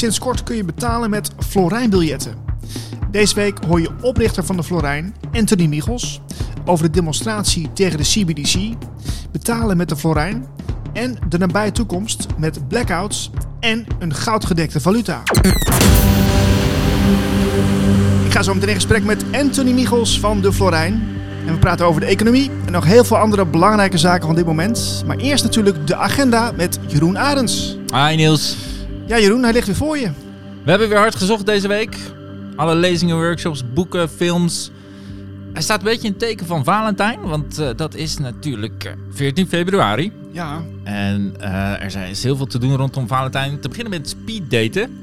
Sinds kort kun je betalen met Florijnbiljetten. Deze week hoor je oprichter van de Florijn, Anthony Michels, over de demonstratie tegen de CBDC, betalen met de Florijn en de nabije toekomst met blackouts en een goudgedekte valuta. Ik ga zo meteen in gesprek met Anthony Michels van de Florijn. En we praten over de economie en nog heel veel andere belangrijke zaken van dit moment. Maar eerst natuurlijk de agenda met Jeroen Arends. Hi Niels. Ja Jeroen, hij ligt weer voor je. We hebben weer hard gezocht deze week. Alle lezingen, workshops, boeken, films. Hij staat een beetje in het teken van Valentijn, want uh, dat is natuurlijk uh, 14 februari. Ja. En uh, er is heel veel te doen rondom Valentijn. Te beginnen met speeddaten.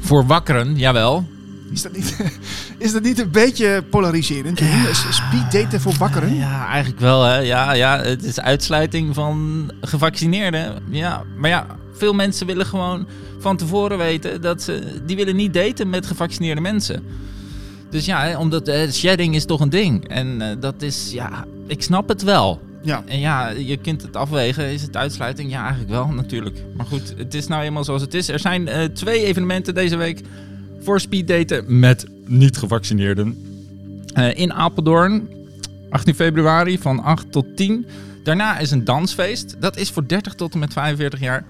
Voor wakkeren, jawel. Is dat niet, is dat niet een beetje polariserend? Ja. Speeddaten voor wakkeren? Ja, eigenlijk wel. Hè. Ja, ja, het is uitsluiting van gevaccineerden. Ja, maar ja, veel mensen willen gewoon van tevoren weten dat ze... Die willen niet daten met gevaccineerde mensen. Dus ja, omdat uh, shedding is toch een ding. En uh, dat is, ja, ik snap het wel. Ja. En ja, je kunt het afwegen. Is het uitsluiting? Ja, eigenlijk wel, natuurlijk. Maar goed, het is nou eenmaal zoals het is. Er zijn uh, twee evenementen deze week voor speeddaten met niet-gevaccineerden. Uh, in Apeldoorn, 18 februari van 8 tot 10. Daarna is een dansfeest. Dat is voor 30 tot en met 45 jaar.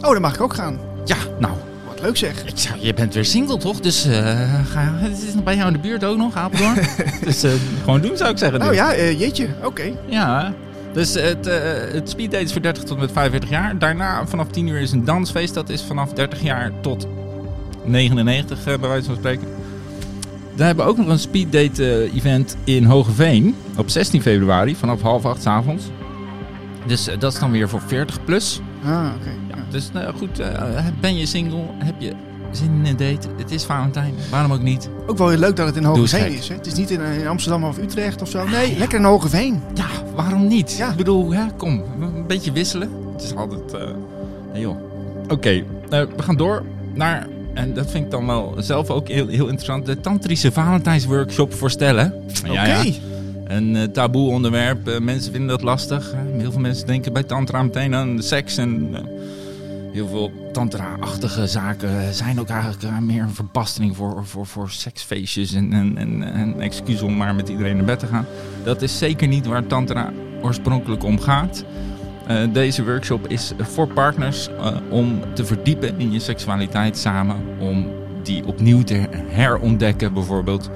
Oh, daar mag ik ook gaan. Ja, nou. Wat leuk zeg. Ik zou, je bent weer single toch? Dus uh, ga, het is nog bij jou in de buurt ook nog, Apeldoorn. dus uh, gewoon doen zou ik zeggen. Nou ja, jeetje, oké. Okay. Ja, dus het, uh, het speeddate is voor 30 tot met 45 jaar. Daarna vanaf 10 uur is een dansfeest. Dat is vanaf 30 jaar tot 99 bij wijze van spreken. Daar hebben we ook nog een speeddate event in Hogeveen. Op 16 februari vanaf half acht 's avonds. Dus uh, dat is dan weer voor 40 plus. Ah, oké. Okay. Ja, dus nou, goed, uh, ben je single? Heb je zin in een date? Het is Valentijn. Waarom ook niet? Ook wel heel leuk dat het in Hogeveen is. Hè? Het is niet in, in, Amsterdam of Utrecht of zo. Nee, lekker in Hogeveen. Ja, waarom niet? Ja. Ik bedoel, hè, kom, een beetje wisselen. Het is altijd... Uh, nee joh. Oké, okay, we gaan door naar en dat vind ik dan wel zelf ook heel, heel interessant. De Tantrische Valentijnsworkshop voorstellen. Oké. Okay. Ja, Een uh, taboe onderwerp. Uh, mensen vinden dat lastig. Uh, heel veel mensen denken bij tantra meteen aan seks. En heel veel tantra-achtige zaken zijn ook eigenlijk meer een verbastering voor, voor, voor seksfeestjes. En, en, en, en excuus om maar met iedereen naar bed te gaan. Dat is zeker niet waar tantra oorspronkelijk om gaat. Deze workshop is voor partners om te verdiepen in je seksualiteit samen. Om die opnieuw te herontdekken bijvoorbeeld.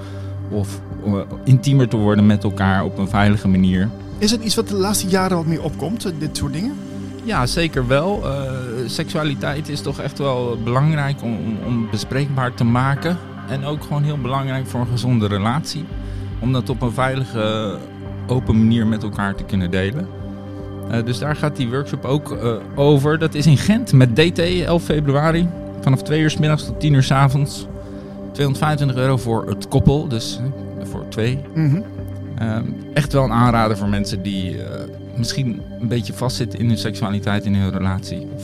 Of intiemer te worden met elkaar op een veilige manier. Is het iets wat de laatste jaren wat meer opkomt, dit soort dingen? Ja, zeker wel. seksualiteit is toch echt wel belangrijk om, om bespreekbaar te maken. En ook gewoon heel belangrijk voor een gezonde relatie. Om dat op een veilige, open manier met elkaar te kunnen delen. Uh, dus daar gaat die workshop ook uh, over. Dat is in Gent met DT 11 februari. Vanaf 2 uur s middags tot 10 uur s avonds. 225 euro voor het koppel, dus Mm -hmm. echt wel een aanrader voor mensen die misschien een beetje vastzitten in hun seksualiteit, in hun relatie. Of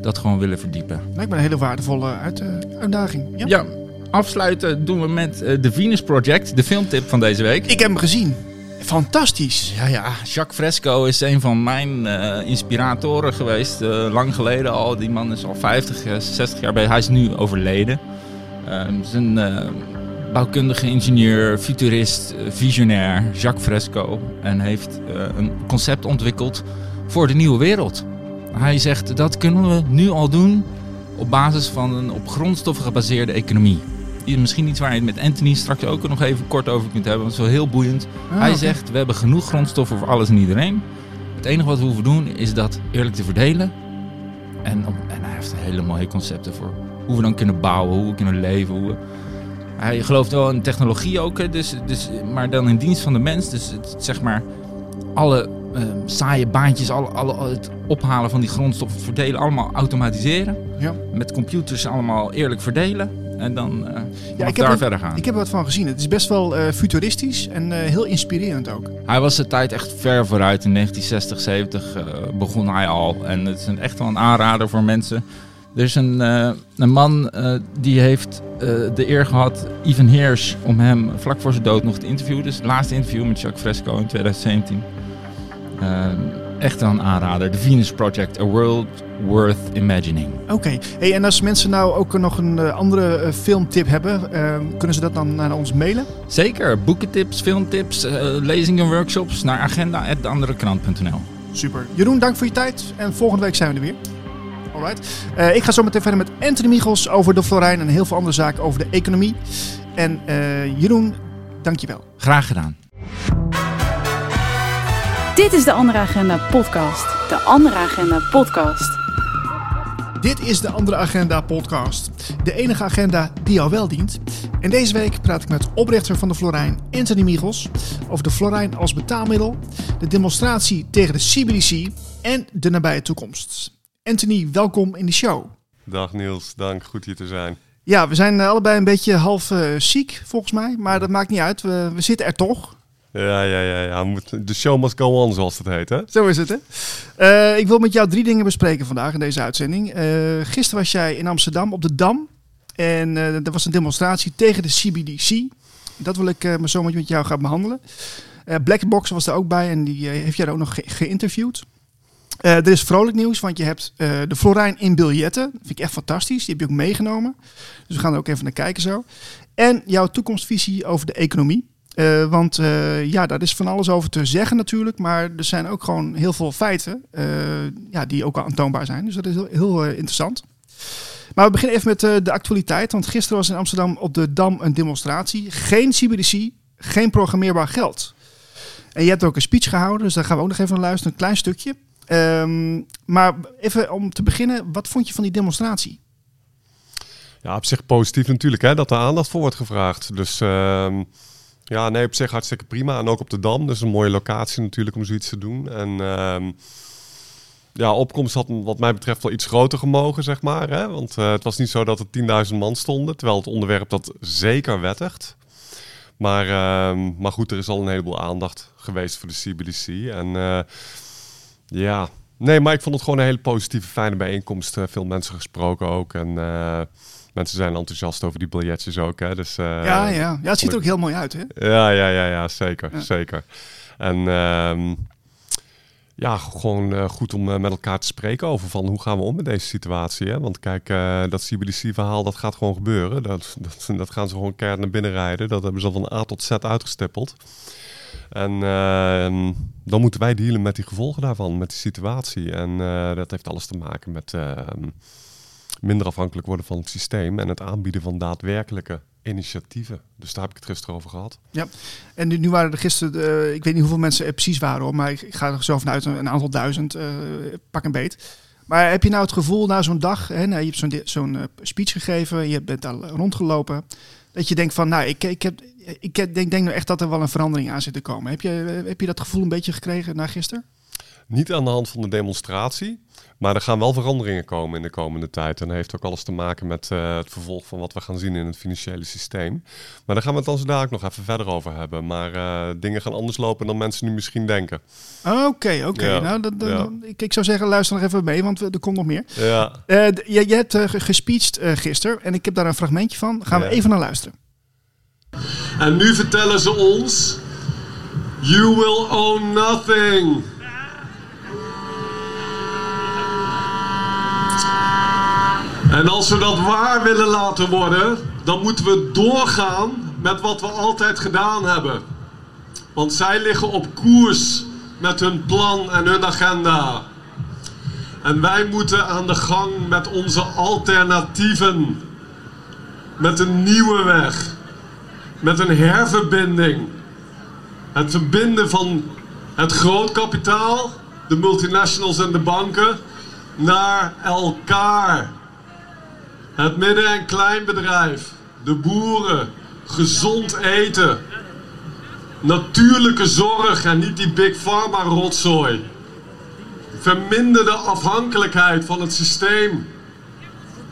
dat gewoon willen verdiepen. Lijkt me een hele waardevolle uit, uitdaging. Ja. ja. afsluiten doen we met The Venus Project, de filmtip van deze week. Ik heb hem gezien. Fantastisch. Ja, ja. Jacques Fresco is een van mijn uh, inspiratoren geweest. Uh, lang geleden al. Die man is al 50, 60 jaar bij. Hij is nu overleden. Uh, is een bouwkundige ingenieur, futurist, visionair. Jacques Fresco. En heeft een concept ontwikkeld voor de nieuwe wereld. Hij zegt dat kunnen we nu al doen op basis van een op grondstoffen gebaseerde economie misschien iets waar je het met Anthony straks ook nog even kort over kunt hebben. Want het is wel heel boeiend. Ah, hij zegt, we hebben genoeg grondstoffen voor alles en iedereen. Het enige wat we hoeven doen is dat eerlijk te verdelen. En, en hij heeft hele mooie concepten voor hoe we dan kunnen bouwen, hoe we kunnen leven. Hoe we... Hij gelooft wel in technologie ook, dus, dus, maar dan in dienst van de mens. Dus het, zeg maar alle uh, saaie baantjes, alle, alle, het ophalen van die grondstoffen, verdelen, allemaal automatiseren. Ja. Met computers allemaal eerlijk verdelen. En dan uh, ja, ik daar er, verder gaan. Ik heb er wat van gezien. Het is best wel uh, futuristisch en uh, heel inspirerend ook. Hij was de tijd echt ver vooruit. In 1960, 70 begon hij al. En het is een, echt wel een aanrader voor mensen. Er is een, een man die heeft de eer gehad, Ivan Heers, om hem vlak voor zijn dood nog te interviewen. Dus het laatste interview met Jacques Fresco in 2017. echt een aanrader. The Venus Project, A World Worth Imagining. Oké, hey, en als mensen nou ook nog een eh, andere eh, filmtip hebben, eh, kunnen ze dat dan naar ons mailen? Zeker, boekentips, filmtips, eh, lezingen, workshops naar agenda.deanderekrant.nl. Super. Jeroen, dank voor je tijd en volgende week zijn we er weer. Alright. Eh, ik ga zo meteen verder met Anthony Michels over de Florijn en heel veel andere zaken over de economie. En eh, Jeroen, dankjewel. Graag gedaan. Dit is de Andere Agenda podcast. De Andere Agenda podcast. Dit is de Andere Agenda podcast. De enige agenda die jou wel dient. En deze week praat ik met oprichter van de Florijn, Anthony Michels, over de Florijn als betaalmiddel, de demonstratie tegen de CBDC en de nabije toekomst. Anthony, welkom in de show. Dag Niels, dank. Goed hier te zijn. Ja, we zijn eh, allebei een beetje half eh, ziek volgens mij, maar dat maakt niet uit. We, we zitten er toch. Ja, ja, ja, ja. De show must go on, zoals het heet, hè? Zo is het, hè? Eh, ik wil met jou drie dingen bespreken vandaag in deze uitzending. Eh, gisteren was jij in Amsterdam op de Dam. En eh er was een demonstratie tegen de CBDC. Dat wil ik maar zo met jou gaan behandelen. Eh Blackbox was er ook bij en die heeft jij ook nog ge- geïnterviewd. Eh, er is vrolijk nieuws, want je hebt eh, de Florijn in biljetten. Dat vind ik echt fantastisch. Die heb je ook meegenomen. Dus we gaan er ook even naar kijken zo. En jouw toekomstvisie over de economie. Eh, want ja, daar is van alles over te zeggen natuurlijk. Maar er zijn ook gewoon heel veel feiten ja, die ook al aantoonbaar zijn. Dus dat is heel, heel interessant. Maar we beginnen even met de actualiteit. Want gisteren was in Amsterdam op de Dam een demonstratie. Geen CBDC, geen programmeerbaar geld. En je hebt ook een speech gehouden, dus daar gaan we ook nog even naar luisteren. Een klein stukje. Ehm, maar even om te beginnen, wat vond je van die demonstratie? Ja, op zich positief natuurlijk, hè, dat er aandacht voor wordt gevraagd. Dus ehm, ja, nee, op zich hartstikke prima. En ook op de Dam, dus een mooie locatie natuurlijk om zoiets te doen. En ehm, ja, opkomst had wat mij betreft wel iets groter gemogen, zeg maar. Hè? Want eh, het was niet zo dat er 10.000 man stonden, terwijl het onderwerp dat zeker wettigt. Maar, maar goed, er is al een heleboel aandacht geweest voor de CBDC. En eh, ja, nee, maar ik vond het gewoon een hele positieve, fijne bijeenkomst. Eh, veel mensen gesproken ook. En eh, mensen zijn enthousiast over die biljetjes ook. Hè? Dus, eh, ja, ja. ja, het ziet er ook heel mooi uit, hè? ja, ja, ja, ja zeker, Ja. zeker. En ehm, ja, gewoon goed om met elkaar te spreken over van hoe gaan we om met deze situatie. Hè? Want kijk, dat CBDC-verhaal, dat gaat gewoon gebeuren. Dat, dat, dat gaan ze gewoon keihard naar binnen rijden. Dat hebben ze al van A tot Z uitgestippeld. En ehm, dan moeten wij dealen met die gevolgen daarvan, met die situatie. En eh, dat heeft alles te maken met ehm, minder afhankelijk worden van het systeem en het aanbieden van daadwerkelijke initiatieven. Dus daar heb ik het gisteren over gehad. En nu, waren er gisteren, eh, ik weet niet hoeveel mensen er precies waren hoor, maar ik, ga er zo vanuit een, aantal duizend, eh, pak een beet. Maar heb je nou het gevoel na zo'n dag, hè, nou, je hebt zo'n eh, speech gegeven, je bent al rondgelopen, dat je denkt van, nou, ik, ik, heb, ik denk, denk nou echt dat er wel een verandering aan zit te komen. Heb je, heb je dat gevoel een beetje gekregen na gisteren? Niet aan de hand van de demonstratie, maar er gaan wel veranderingen komen in de komende tijd. En dat heeft ook alles te maken met eh, het vervolg van wat we gaan zien in het financiële systeem. Maar daar gaan we het dan zo dadelijk nog even verder over hebben. Maar eh, dingen gaan anders lopen dan mensen nu misschien denken. Oké, oké. Ja, Nou, dat, dat- ja. ik, ik zou zeggen, luister nog even mee, want er komt nog meer. Ja, Eh, je, je hebt ge- gespeecht eh, gisteren en ik heb daar een fragmentje van. Gaan we even naar luisteren. En nu vertellen ze ons: You will own nothing. En als we dat waar willen laten worden, dan moeten we doorgaan met wat we altijd gedaan hebben. Want zij liggen op koers met hun plan en hun agenda. En wij moeten aan de gang met onze alternatieven. Met een nieuwe weg met een herverbinding. Het verbinden van het grootkapitaal, de multinationals en de banken, naar elkaar. Het midden- en kleinbedrijf, de boeren, gezond eten, natuurlijke zorg en niet die big pharma rotzooi. Verminder de afhankelijkheid van het systeem.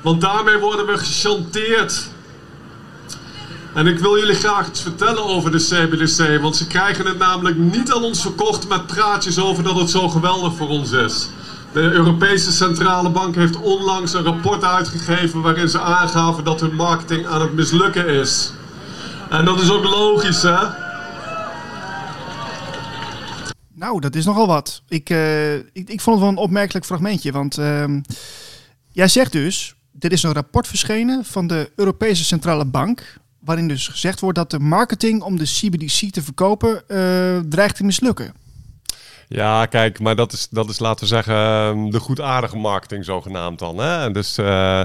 Want daarmee worden we gechanteerd. En ik wil jullie graag iets vertellen over de CBDC, want ze krijgen het namelijk niet aan ons verkocht met praatjes over dat het zo geweldig voor ons is. De Europese Centrale Bank heeft onlangs een rapport uitgegeven waarin ze aangaven dat hun marketing aan het mislukken is. En dat is ook logisch, hè? Nou, dat is nogal wat. Ik, eh, ik, ik vond het wel een opmerkelijk fragmentje. Want ehm, jij zegt dus, er is een rapport verschenen van de Europese Centrale Bank. Waarin dus gezegd wordt dat de marketing om de CBDC te verkopen eh, dreigt te mislukken. Ja, kijk, maar dat is, dat is laten we zeggen ehm, de goedaardige marketing zogenaamd dan. Hè? Dus eh,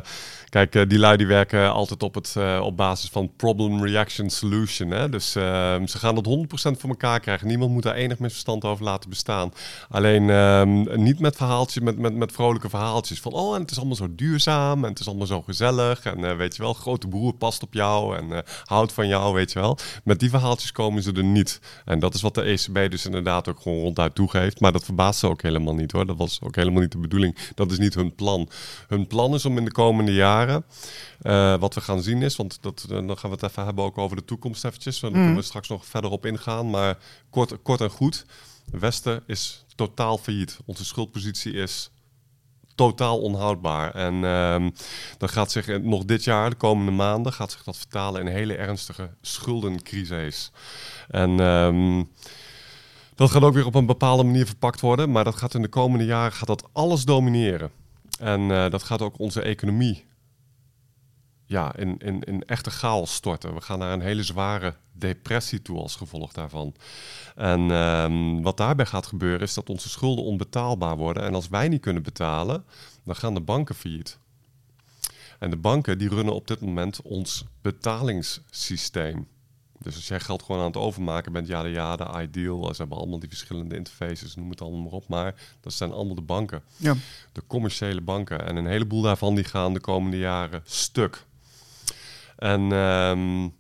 kijk, eh, die lui die werken altijd op, het, eh, op basis van problem, reaction, solution. Hè? Dus ehm, ze gaan dat 100% voor elkaar krijgen. Niemand moet daar enig misverstand over laten bestaan. Alleen ehm, niet met verhaaltjes, met, met, met vrolijke verhaaltjes van oh, en het is allemaal zo duurzaam en het is allemaal zo gezellig. En weet je wel, grote broer past op jou en houdt van jou, weet je wel. Met die verhaaltjes komen ze er niet. En dat is wat de ECB dus inderdaad ook gewoon ronduit toegeeft. Maar dat verbaast ze ook helemaal niet hoor. Dat was ook helemaal niet de bedoeling. Dat is niet hun plan. Hun plan is om in de komende jaren, uh, wat we gaan zien is, want dat, uh, dan gaan we het even hebben ook over de toekomst eventjes. Dan kunnen we straks nog verder op ingaan. Maar kort, kort en goed, Westen is totaal failliet. Onze schuldpositie is totaal onhoudbaar. En uh, dat gaat zich nog dit jaar, de komende maanden, gaat zich dat vertalen in hele ernstige schuldencrisis. En um, dat gaat ook weer op een bepaalde manier verpakt worden, maar dat gaat in de komende jaren gaat dat alles domineren. En uh, dat gaat ook onze economie ja, in, in, in echte chaos storten. We gaan naar een hele zware depressie toe als gevolg daarvan. En um, wat daarbij gaat gebeuren is dat onze schulden onbetaalbaar worden. En als wij niet kunnen betalen, dan gaan de banken failliet. En de banken die runnen op dit moment ons betalingssysteem. Dus als jij geld gewoon aan het overmaken bent, ja, de ja, de ideal, ze hebben allemaal die verschillende interfaces, noem het allemaal maar op. Maar dat zijn allemaal de banken. Ja. De commerciële banken. En een heleboel daarvan die gaan de komende jaren stuk. En um,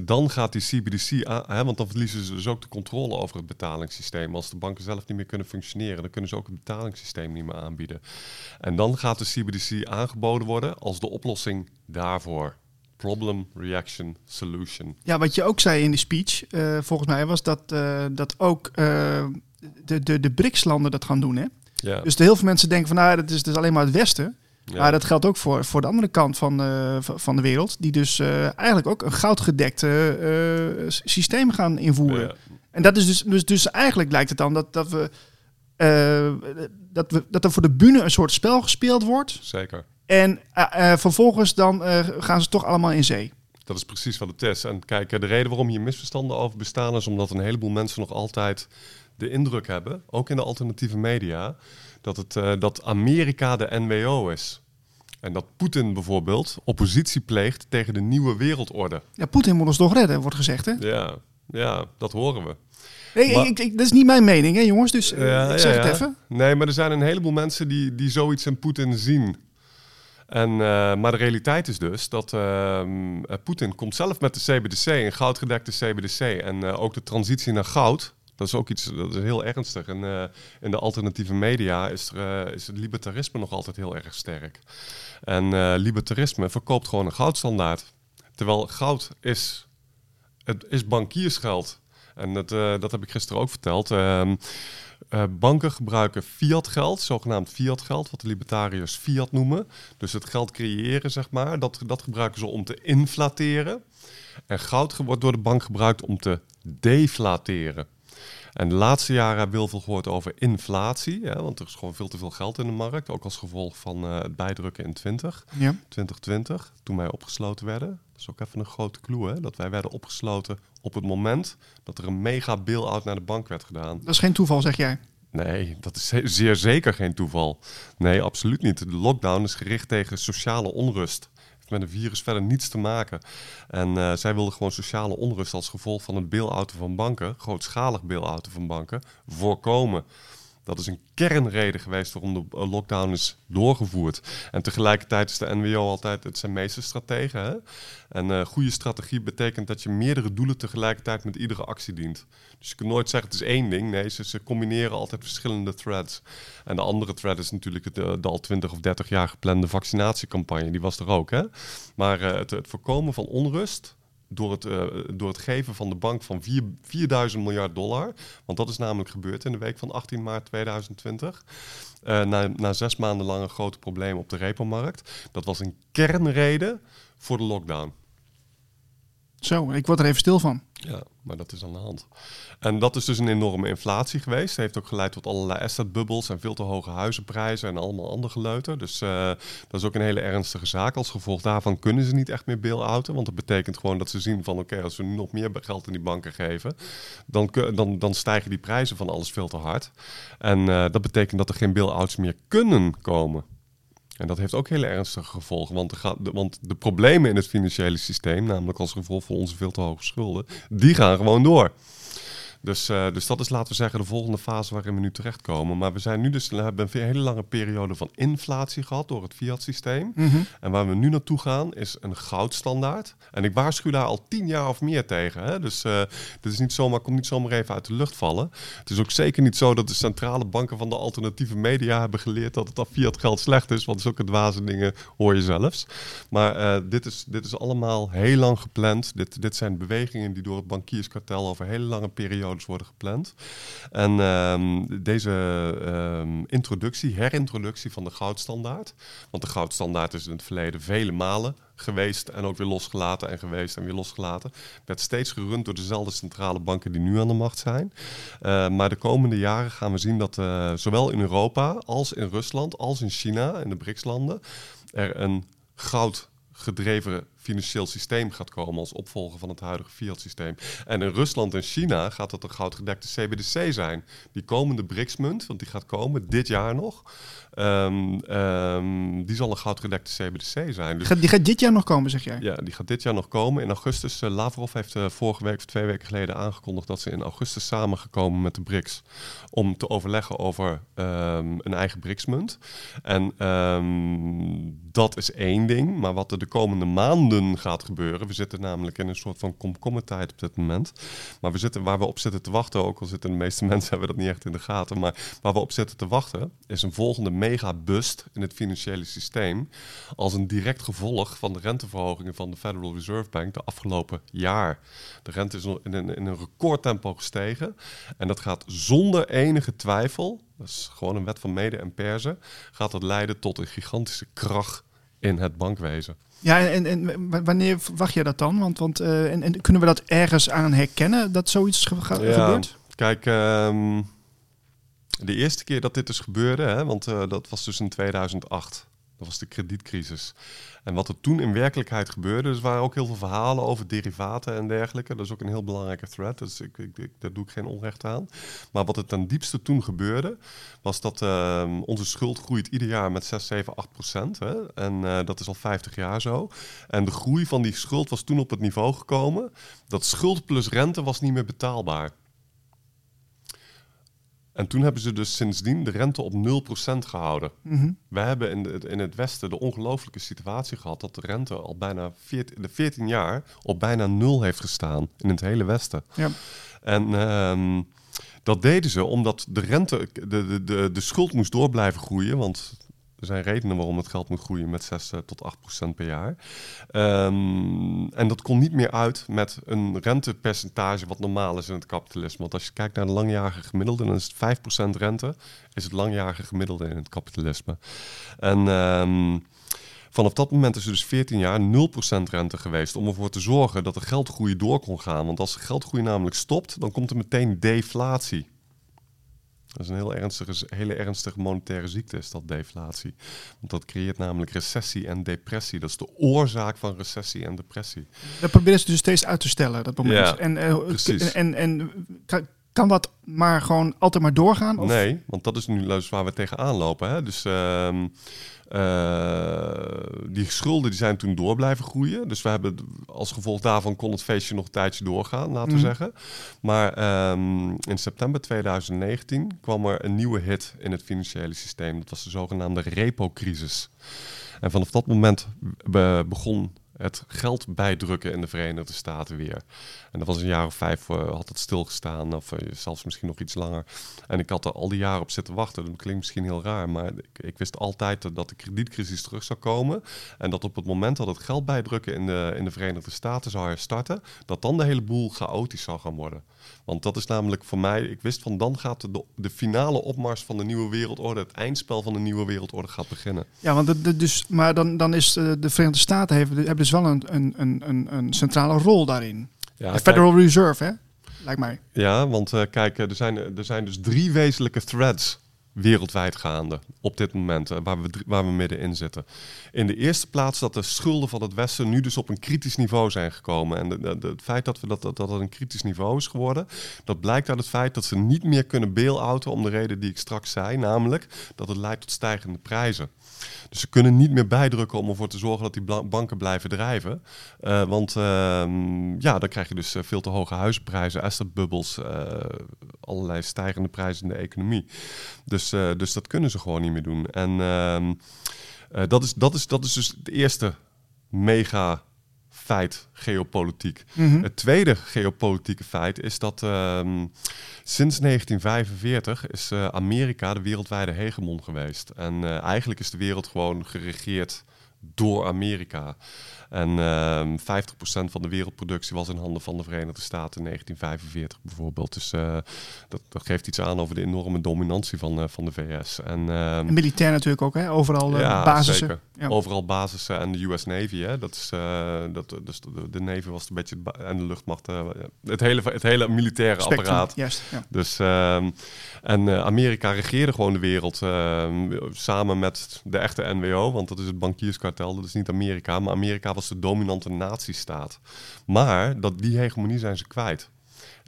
dan gaat die CBDC, aan, hè, want dan verliezen ze dus ook de controle over het betalingssysteem. Als de banken zelf niet meer kunnen functioneren, dan kunnen ze ook het betalingssysteem niet meer aanbieden. En dan gaat de CBDC aangeboden worden als de oplossing daarvoor. Problem, reaction, solution. Ja, wat je ook zei in de speech, uh, volgens mij, was dat, uh, dat ook uh, de, de, de BRICS-landen dat gaan doen. Hè? Ja. Dus heel veel mensen denken van, nou, dat is dus alleen maar het Westen. Ja. Maar dat geldt ook voor, voor de andere kant van, van de wereld, die dus eigenlijk ook een goudgedekte systeem gaan invoeren. Ja. En dat is dus, dus, dus eigenlijk lijkt het dan dat, dat we. dat, we, dat er voor de bühne een soort spel gespeeld wordt. Zeker. En vervolgens dan gaan ze toch allemaal in zee. Dat is precies wat het is. En kijk, de reden waarom hier misverstanden over bestaan is omdat een heleboel mensen nog altijd de indruk hebben, ook in de alternatieve media, dat, het, dat Amerika de NWO is. En dat Poetin bijvoorbeeld oppositie pleegt tegen de nieuwe wereldorde. Ja, Poetin moet ons toch redden, wordt gezegd, hè? Ja, ja dat horen we. Nee, maar, ik, ik, dat is niet mijn mening, hè, jongens. Dus ja, ik zeg ja, het ja. even. Nee, maar er zijn een heleboel mensen die, die zoiets in Poetin zien. En, uh, maar de realiteit is dus dat uh, Poetin komt zelf met de CBDC, een goudgedekte CBDC. En ook de transitie naar goud, dat is ook iets dat is heel ernstig. En uh, in de alternatieve media is, er, is het libertarisme nog altijd heel erg sterk. En uh, libertarisme verkoopt gewoon een goudstandaard. Terwijl goud is, het is bankiersgeld. En dat, dat heb ik gisteren ook verteld. Uh, banken gebruiken fiat geld, zogenaamd fiat geld, wat de libertariërs fiat noemen. Dus het geld creëren, zeg maar, dat, dat gebruiken ze om te inflateren. En goud wordt door de bank gebruikt om te deflateren. En de laatste jaren hebben we heel veel gehoord over inflatie. Hè, want er is gewoon veel te veel geld in de markt. Ook als gevolg van uh, het bijdrukken in 20, ja. 2020, toen wij opgesloten werden. Dat is ook even een grote clue, hè, dat wij werden opgesloten op het moment dat er een mega bail-out naar de bank werd gedaan. Dat is geen toeval, zeg jij? Nee, dat is zeer zeker geen toeval. Nee, absoluut niet. De lockdown is gericht tegen sociale onrust met een virus verder niets te maken. En uh, zij wilden gewoon sociale onrust als gevolg van een bail-outen van banken, grootschalig bail-outen van banken, voorkomen. Dat is een kernreden geweest waarom de lockdown is doorgevoerd. En tegelijkertijd is de NWO altijd het zijn meesterstrategen. Hè? En uh, goede strategie betekent dat je meerdere doelen tegelijkertijd met iedere actie dient. Dus je kunt nooit zeggen het is één ding. Nee, ze, combineren altijd verschillende threads. En de andere thread is natuurlijk de, de al 20 of 30 jaar geplande vaccinatiecampagne. Die was er ook. Hè? Maar het, het voorkomen van onrust door het, uh, door het geven van de bank van 4, 4000 miljard dollar. Want dat is namelijk gebeurd in de week van 18 maart 2020. Uh, na, na zes maanden lang een grote probleem op de repo-markt. Dat was een kernreden voor de lockdown. Zo, ik word er even stil van. Ja, maar dat is aan de hand. En dat is dus een enorme inflatie geweest. Dat heeft ook geleid tot allerlei assetbubbels en veel te hoge huizenprijzen en allemaal andere geleuter. Dus uh, dat is ook een hele ernstige zaak. Als gevolg daarvan kunnen ze niet echt meer bail-outen. Want dat betekent gewoon dat ze zien van oké, als we nog meer geld in die banken geven, dan, dan, dan stijgen die prijzen van alles veel te hard. En uh, dat betekent dat er geen bail-outs meer kunnen komen. En dat heeft ook hele ernstige gevolgen. Want de, want de problemen in het financiële systeem, namelijk als gevolg van onze veel te hoge schulden, die gaan gewoon door. Dus, uh, dus dat is, laten we zeggen, de volgende fase waarin we nu terechtkomen. Maar we zijn nu dus, we hebben een hele lange periode van inflatie gehad door het fiat-systeem. Mm -hmm. En waar we nu naartoe gaan is een goudstandaard. En ik waarschuw daar al tien jaar of meer tegen. Hè? Dus uh, dit is niet zomaar, komt niet zomaar even uit de lucht vallen. Het is ook zeker niet zo dat de centrale banken van de alternatieve media hebben geleerd dat het fiat-geld slecht is. Want zulke dwaze dingen hoor je zelfs. Maar uh, dit, is, dit is allemaal heel lang gepland. Dit, dit zijn bewegingen die door het bankierskartel over hele lange periodes worden gepland. En um, deze um, introductie, herintroductie van de goudstandaard. Want de goudstandaard is in het verleden vele malen geweest en ook weer losgelaten en geweest en weer losgelaten. Werd steeds gerund door dezelfde centrale banken die nu aan de macht zijn. Uh, maar de komende jaren gaan we zien dat uh, zowel in Europa als in Rusland als in China, in de BRICS-landen, er een goud gedreven financieel systeem gaat komen als opvolger van het huidige fiat-systeem. En in Rusland en China gaat dat een goudgedekte CBDC zijn. Die komende BRICS-munt, want die gaat komen dit jaar nog, um, um, die zal een goudgedekte CBDC zijn. Dus die gaat dit jaar nog komen, zeg jij? Ja, die gaat dit jaar nog komen. In augustus, uh, Lavrov heeft uh, vorige week of twee weken geleden aangekondigd dat ze in augustus samengekomen met de BRICS om te overleggen over um, een eigen BRICS-munt. En dat is één ding, maar wat er de komende maanden gaat gebeuren. We zitten namelijk in een soort van komkommertijd op dit moment. Maar we zitten, waar we op zitten te wachten, ook al zitten de meeste mensen hebben dat niet echt in de gaten. Maar waar we op zitten te wachten, is een volgende mega-bust in het financiële systeem. Als een direct gevolg van de renteverhogingen van de Federal Reserve Bank de afgelopen jaar. De rente is in een, in een recordtempo gestegen. En dat gaat zonder enige twijfel, dat is gewoon een wet van mede en persen, gaat dat leiden tot een gigantische krach in het bankwezen. Ja, en, en wanneer verwacht je dat dan? Want, want uh, en, en, kunnen we dat ergens aan herkennen dat zoiets ge ge ja, gebeurt? Kijk, um, de eerste keer dat dit dus gebeurde, hè, want uh, dat was dus in 2008. Dat was de kredietcrisis. En wat er toen in werkelijkheid gebeurde, dus waren ook heel veel verhalen over derivaten en dergelijke. Dat is ook een heel belangrijke thread, dus ik, ik, ik, daar doe ik geen onrecht aan. Maar wat er ten diepste toen gebeurde, was dat uh, onze schuld groeit ieder jaar met 6, 7, 8 procent. Hè? En uh, dat is al 50 jaar zo. En de groei van die schuld was toen op het niveau gekomen dat schuld plus rente was niet meer betaalbaar. En toen hebben ze dus sindsdien de rente op 0% gehouden. Mm -hmm. We hebben in, de, in het Westen de ongelooflijke situatie gehad dat de rente al bijna 14, de 14 jaar op bijna nul heeft gestaan in het hele Westen. Ja. En um, dat deden ze omdat de rente, de, de, de, de schuld moest door blijven groeien. Want er zijn redenen waarom het geld moet groeien met 6 tot 8 procent per jaar. Um, en dat komt niet meer uit met een rentepercentage wat normaal is in het kapitalisme. Want als je kijkt naar de langjarige gemiddelde, dan is het 5 procent rente, is het langjarige gemiddelde in het kapitalisme. En um, vanaf dat moment is er dus 14 jaar 0% rente geweest om ervoor te zorgen dat de geldgroei door kon gaan. Want als de geldgroei namelijk stopt, dan komt er meteen deflatie. Dat is een heel ernstige, hele ernstige monetaire ziekte, is dat deflatie. Want dat creëert namelijk recessie en depressie. Dat is de oorzaak van recessie en depressie. Dat proberen ze dus steeds uit te stellen, dat moment. Ja, en, uh, precies. en, en kan, kan dat maar gewoon altijd maar doorgaan? Of? Nee, want dat is nu dus waar we tegenaan lopen. Hè? Dus uh, uh, die schulden die zijn toen door blijven groeien. Dus we hebben als gevolg daarvan kon het feestje nog een tijdje doorgaan, laten we Mhm. zeggen. Maar um, in september 2019 kwam er een nieuwe hit in het financiële systeem. Dat was de zogenaamde repo-crisis. En vanaf dat moment be begon het geld bijdrukken in de Verenigde Staten weer. En dat was een jaar of vijf, uh, had het stilgestaan, of uh, zelfs misschien nog iets langer. En ik had er al die jaren op zitten wachten. Dat klinkt misschien heel raar, maar ik, ik wist altijd dat de kredietcrisis terug zou komen. En dat op het moment dat het geld bijdrukken in de, in de Verenigde Staten zou herstarten, dat dan de hele boel chaotisch zou gaan worden. Want dat is namelijk voor mij, ik wist van dan gaat de, de finale opmars van de nieuwe wereldorde, het eindspel van de nieuwe wereldorde gaat beginnen. Ja, want de, de, dus, maar dan, dan is uh, de Verenigde Staten hebben, hebben dus wel een, een, een, een, centrale rol daarin. Ja, de Federal Reserve, hè? Lijkt mij. Ja, want uh, kijk, er zijn, er zijn dus drie wezenlijke threads wereldwijd gaande op dit moment, uh, waar, we, waar we middenin zitten. In de eerste plaats dat de schulden van het Westen nu dus op een kritisch niveau zijn gekomen. En het feit dat, we dat, dat, dat een kritisch niveau is geworden, dat blijkt uit het feit dat ze niet meer kunnen bail-outen om de reden die ik straks zei, namelijk dat het leidt tot stijgende prijzen. Dus ze kunnen niet meer bijdrukken om ervoor te zorgen dat die banken blijven drijven. Uh, want uh, ja, dan krijg je dus veel te hoge huizenprijzen, assetbubbels, allerlei stijgende prijzen in de economie. Dus, dus dat kunnen ze gewoon niet meer doen. En ehm, dat, is, dat, is, dat is dus het eerste mega feit geopolitiek. Mm -hmm. Het tweede geopolitieke feit is dat um, sinds 1945 is uh, Amerika de wereldwijde hegemon geweest. En uh, eigenlijk is de wereld gewoon geregeerd door Amerika. En uh, 50% van de wereldproductie was in handen van de Verenigde Staten in 1945 bijvoorbeeld. Dus uh, dat, dat, geeft iets aan over de enorme dominantie van, uh, van de VS. En, uh, en militair natuurlijk ook, hè? overal ja, basissen. Ja. Overal basissen en de US Navy. Hè? Dat is, dat, dus de, de Navy was een beetje en de luchtmacht. het, hele, het hele militaire Spectrum, apparaat. Juist, ja. Dus, ehm, en Amerika regeerde gewoon de wereld ehm, samen met de echte NWO, want dat is het bankierskartel. Dat is niet Amerika, maar Amerika was de dominante natiestaat. Maar dat, die hegemonie zijn ze kwijt.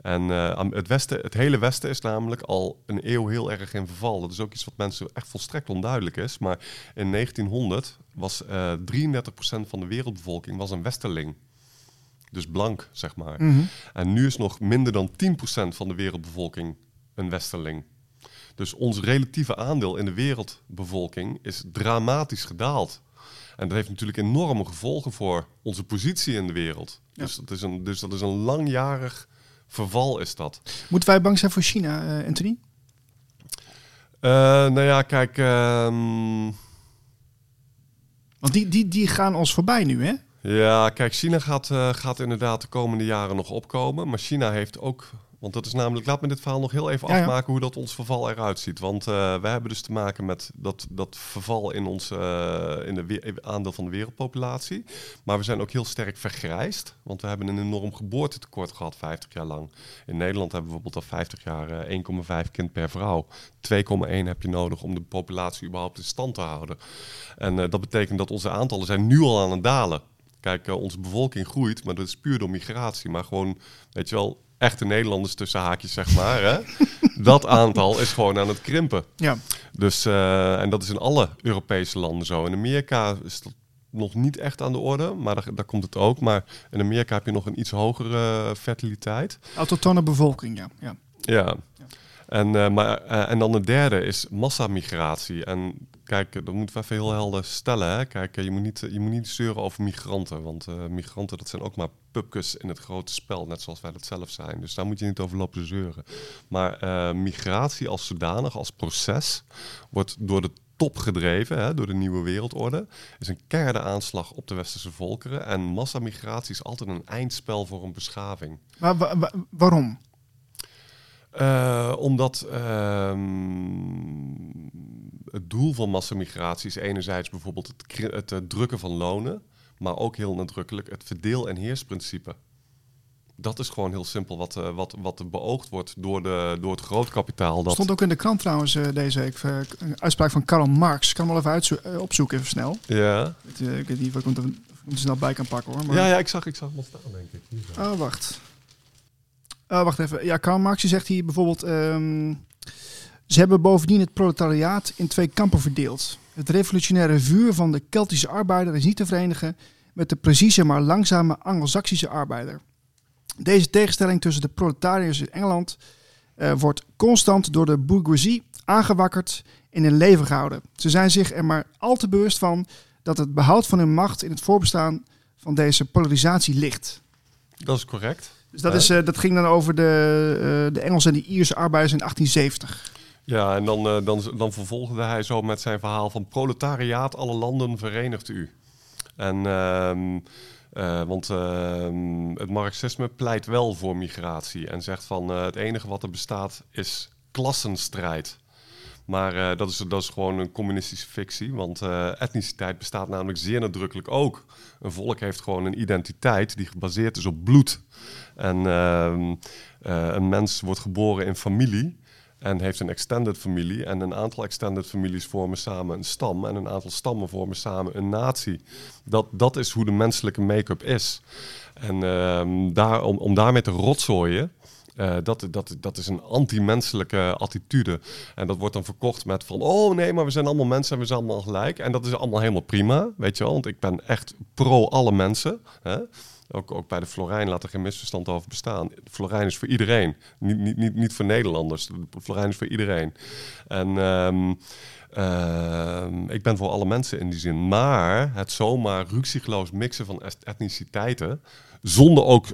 En uh, het, westen, het hele Westen is namelijk al een eeuw heel erg in verval. Dat is ook iets wat mensen echt volstrekt onduidelijk is. Maar in 1900 was uh, 33% van de wereldbevolking was een westerling. Dus blank, zeg maar. Mhm. En nu is nog minder dan 10% van de wereldbevolking een westerling. Dus ons relatieve aandeel in de wereldbevolking is dramatisch gedaald. En dat heeft natuurlijk enorme gevolgen voor onze positie in de wereld. Ja. Dus, dat is een, dus dat is een langjarig verval is dat. Moeten wij bang zijn voor China, uh, Anthony? Uh, nou ja, kijk... Um... Want die, die, die gaan ons voorbij nu, hè? Ja, kijk, China gaat, uh, gaat inderdaad de komende jaren nog opkomen. Maar China heeft ook want dat is namelijk, laat me dit verhaal nog heel even Ja, ja. afmaken hoe dat ons verval eruit ziet. Want uh, we hebben dus te maken met dat, dat verval in ons uh, in de we- aandeel van de wereldpopulatie. Maar we zijn ook heel sterk vergrijsd. Want we hebben een enorm geboortetekort gehad 50 jaar lang. In Nederland hebben we bijvoorbeeld al 50 jaar uh, 1,5 kind per vrouw. 2,1 heb je nodig om de populatie überhaupt in stand te houden. En eh, dat betekent dat onze aantallen zijn nu al aan het dalen. Kijk, eh, onze bevolking groeit, maar dat is puur door migratie. Maar gewoon, weet je wel, echte Nederlanders tussen haakjes, zeg maar. Hè? dat aantal is gewoon aan het krimpen. Ja. Dus, uh, en dat is in alle Europese landen zo. In Amerika is dat nog niet echt aan de orde, maar daar, daar komt het ook. Maar in Amerika heb je nog een iets hogere fertiliteit. Autochtone bevolking, ja. ja. Ja. En, uh, maar, uh, en dan de derde is massamigratie. En kijk, dat moeten we even heel helder stellen. Hè? Kijk, je moet, niet, je moet niet zeuren over migranten. Want migranten, dat zijn ook maar pupkes in het grote spel. Net zoals wij dat zelf zijn. Dus daar moet je niet over lopen zeuren. Maar migratie als zodanig, als proces, wordt door de top gedreven hè, door de nieuwe wereldorde. Is een keiharde aanslag op de westerse volkeren. En massamigratie is altijd een eindspel voor een beschaving. Maar wa wa waarom? Uh, omdat uh, het doel van massamigratie is enerzijds bijvoorbeeld het, het, het, drukken van lonen, maar ook heel nadrukkelijk het verdeel- en heersprincipe. Dat is gewoon heel simpel wat, uh, wat, wat beoogd wordt door, de, door het grootkapitaal. Dat... Stond ook in de krant trouwens deze week een uitspraak van Karl Marx. Ik kan hem wel even opzoeken, even snel. Ja. Ik, weet niet of ik hem er snel bij kan pakken hoor. Maar... Ja, ja, ik zag, ik zag hem al staan, denk ik. Oh, wacht. Uh, wacht even. Ja, Karl Marx zegt hier bijvoorbeeld... Um, ze hebben bovendien het proletariaat in twee kampen verdeeld. Het revolutionaire vuur van de Keltische arbeider is niet te verenigen... met de precieze maar langzame Anglo-Saxische arbeider. Deze tegenstelling tussen de proletariërs in Engeland... Uh, wordt constant door de bourgeoisie aangewakkerd en in leven gehouden. Ze zijn zich er maar al te bewust van... dat het behoud van hun macht in het voorbestaan van deze polarisatie ligt. Dat is correct. Dus dat, is, uh, dat ging dan over de, uh, de Engelse en de Ierse arbeiders in 1870. Ja, en dan, uh, dan, dan vervolgde hij zo met zijn verhaal van proletariaat, alle landen verenigt u. En, uh, want het marxisme pleit wel voor migratie en zegt van het enige wat er bestaat is klassenstrijd. Maar eh, dat, is, dat is gewoon een communistische fictie. Want eh, etniciteit bestaat namelijk zeer nadrukkelijk ook. Een volk heeft gewoon een identiteit die gebaseerd is op bloed. En ehm, eh, een mens wordt geboren in familie en heeft een extended familie. En een aantal extended families vormen samen een stam. En een aantal stammen vormen samen een natie. Dat, dat is hoe de menselijke make-up is. En ehm, daar, om, om daarmee te rotzooien. Eh, dat, dat, dat is een anti-menselijke attitude. En dat wordt dan verkocht met van... oh nee, maar we zijn allemaal mensen en we zijn allemaal gelijk. En dat is allemaal helemaal prima, weet je wel. Want ik ben echt pro alle mensen. Hè? Ook, ook bij de Florijn laat er geen misverstand over bestaan. Florijn is voor iedereen. Niet, niet, niet, niet voor Nederlanders. De Florijn is voor iedereen. En ehm, ehm, ik ben voor alle mensen in die zin. Maar het zomaar ruksigloos mixen van etniciteiten... zonder ook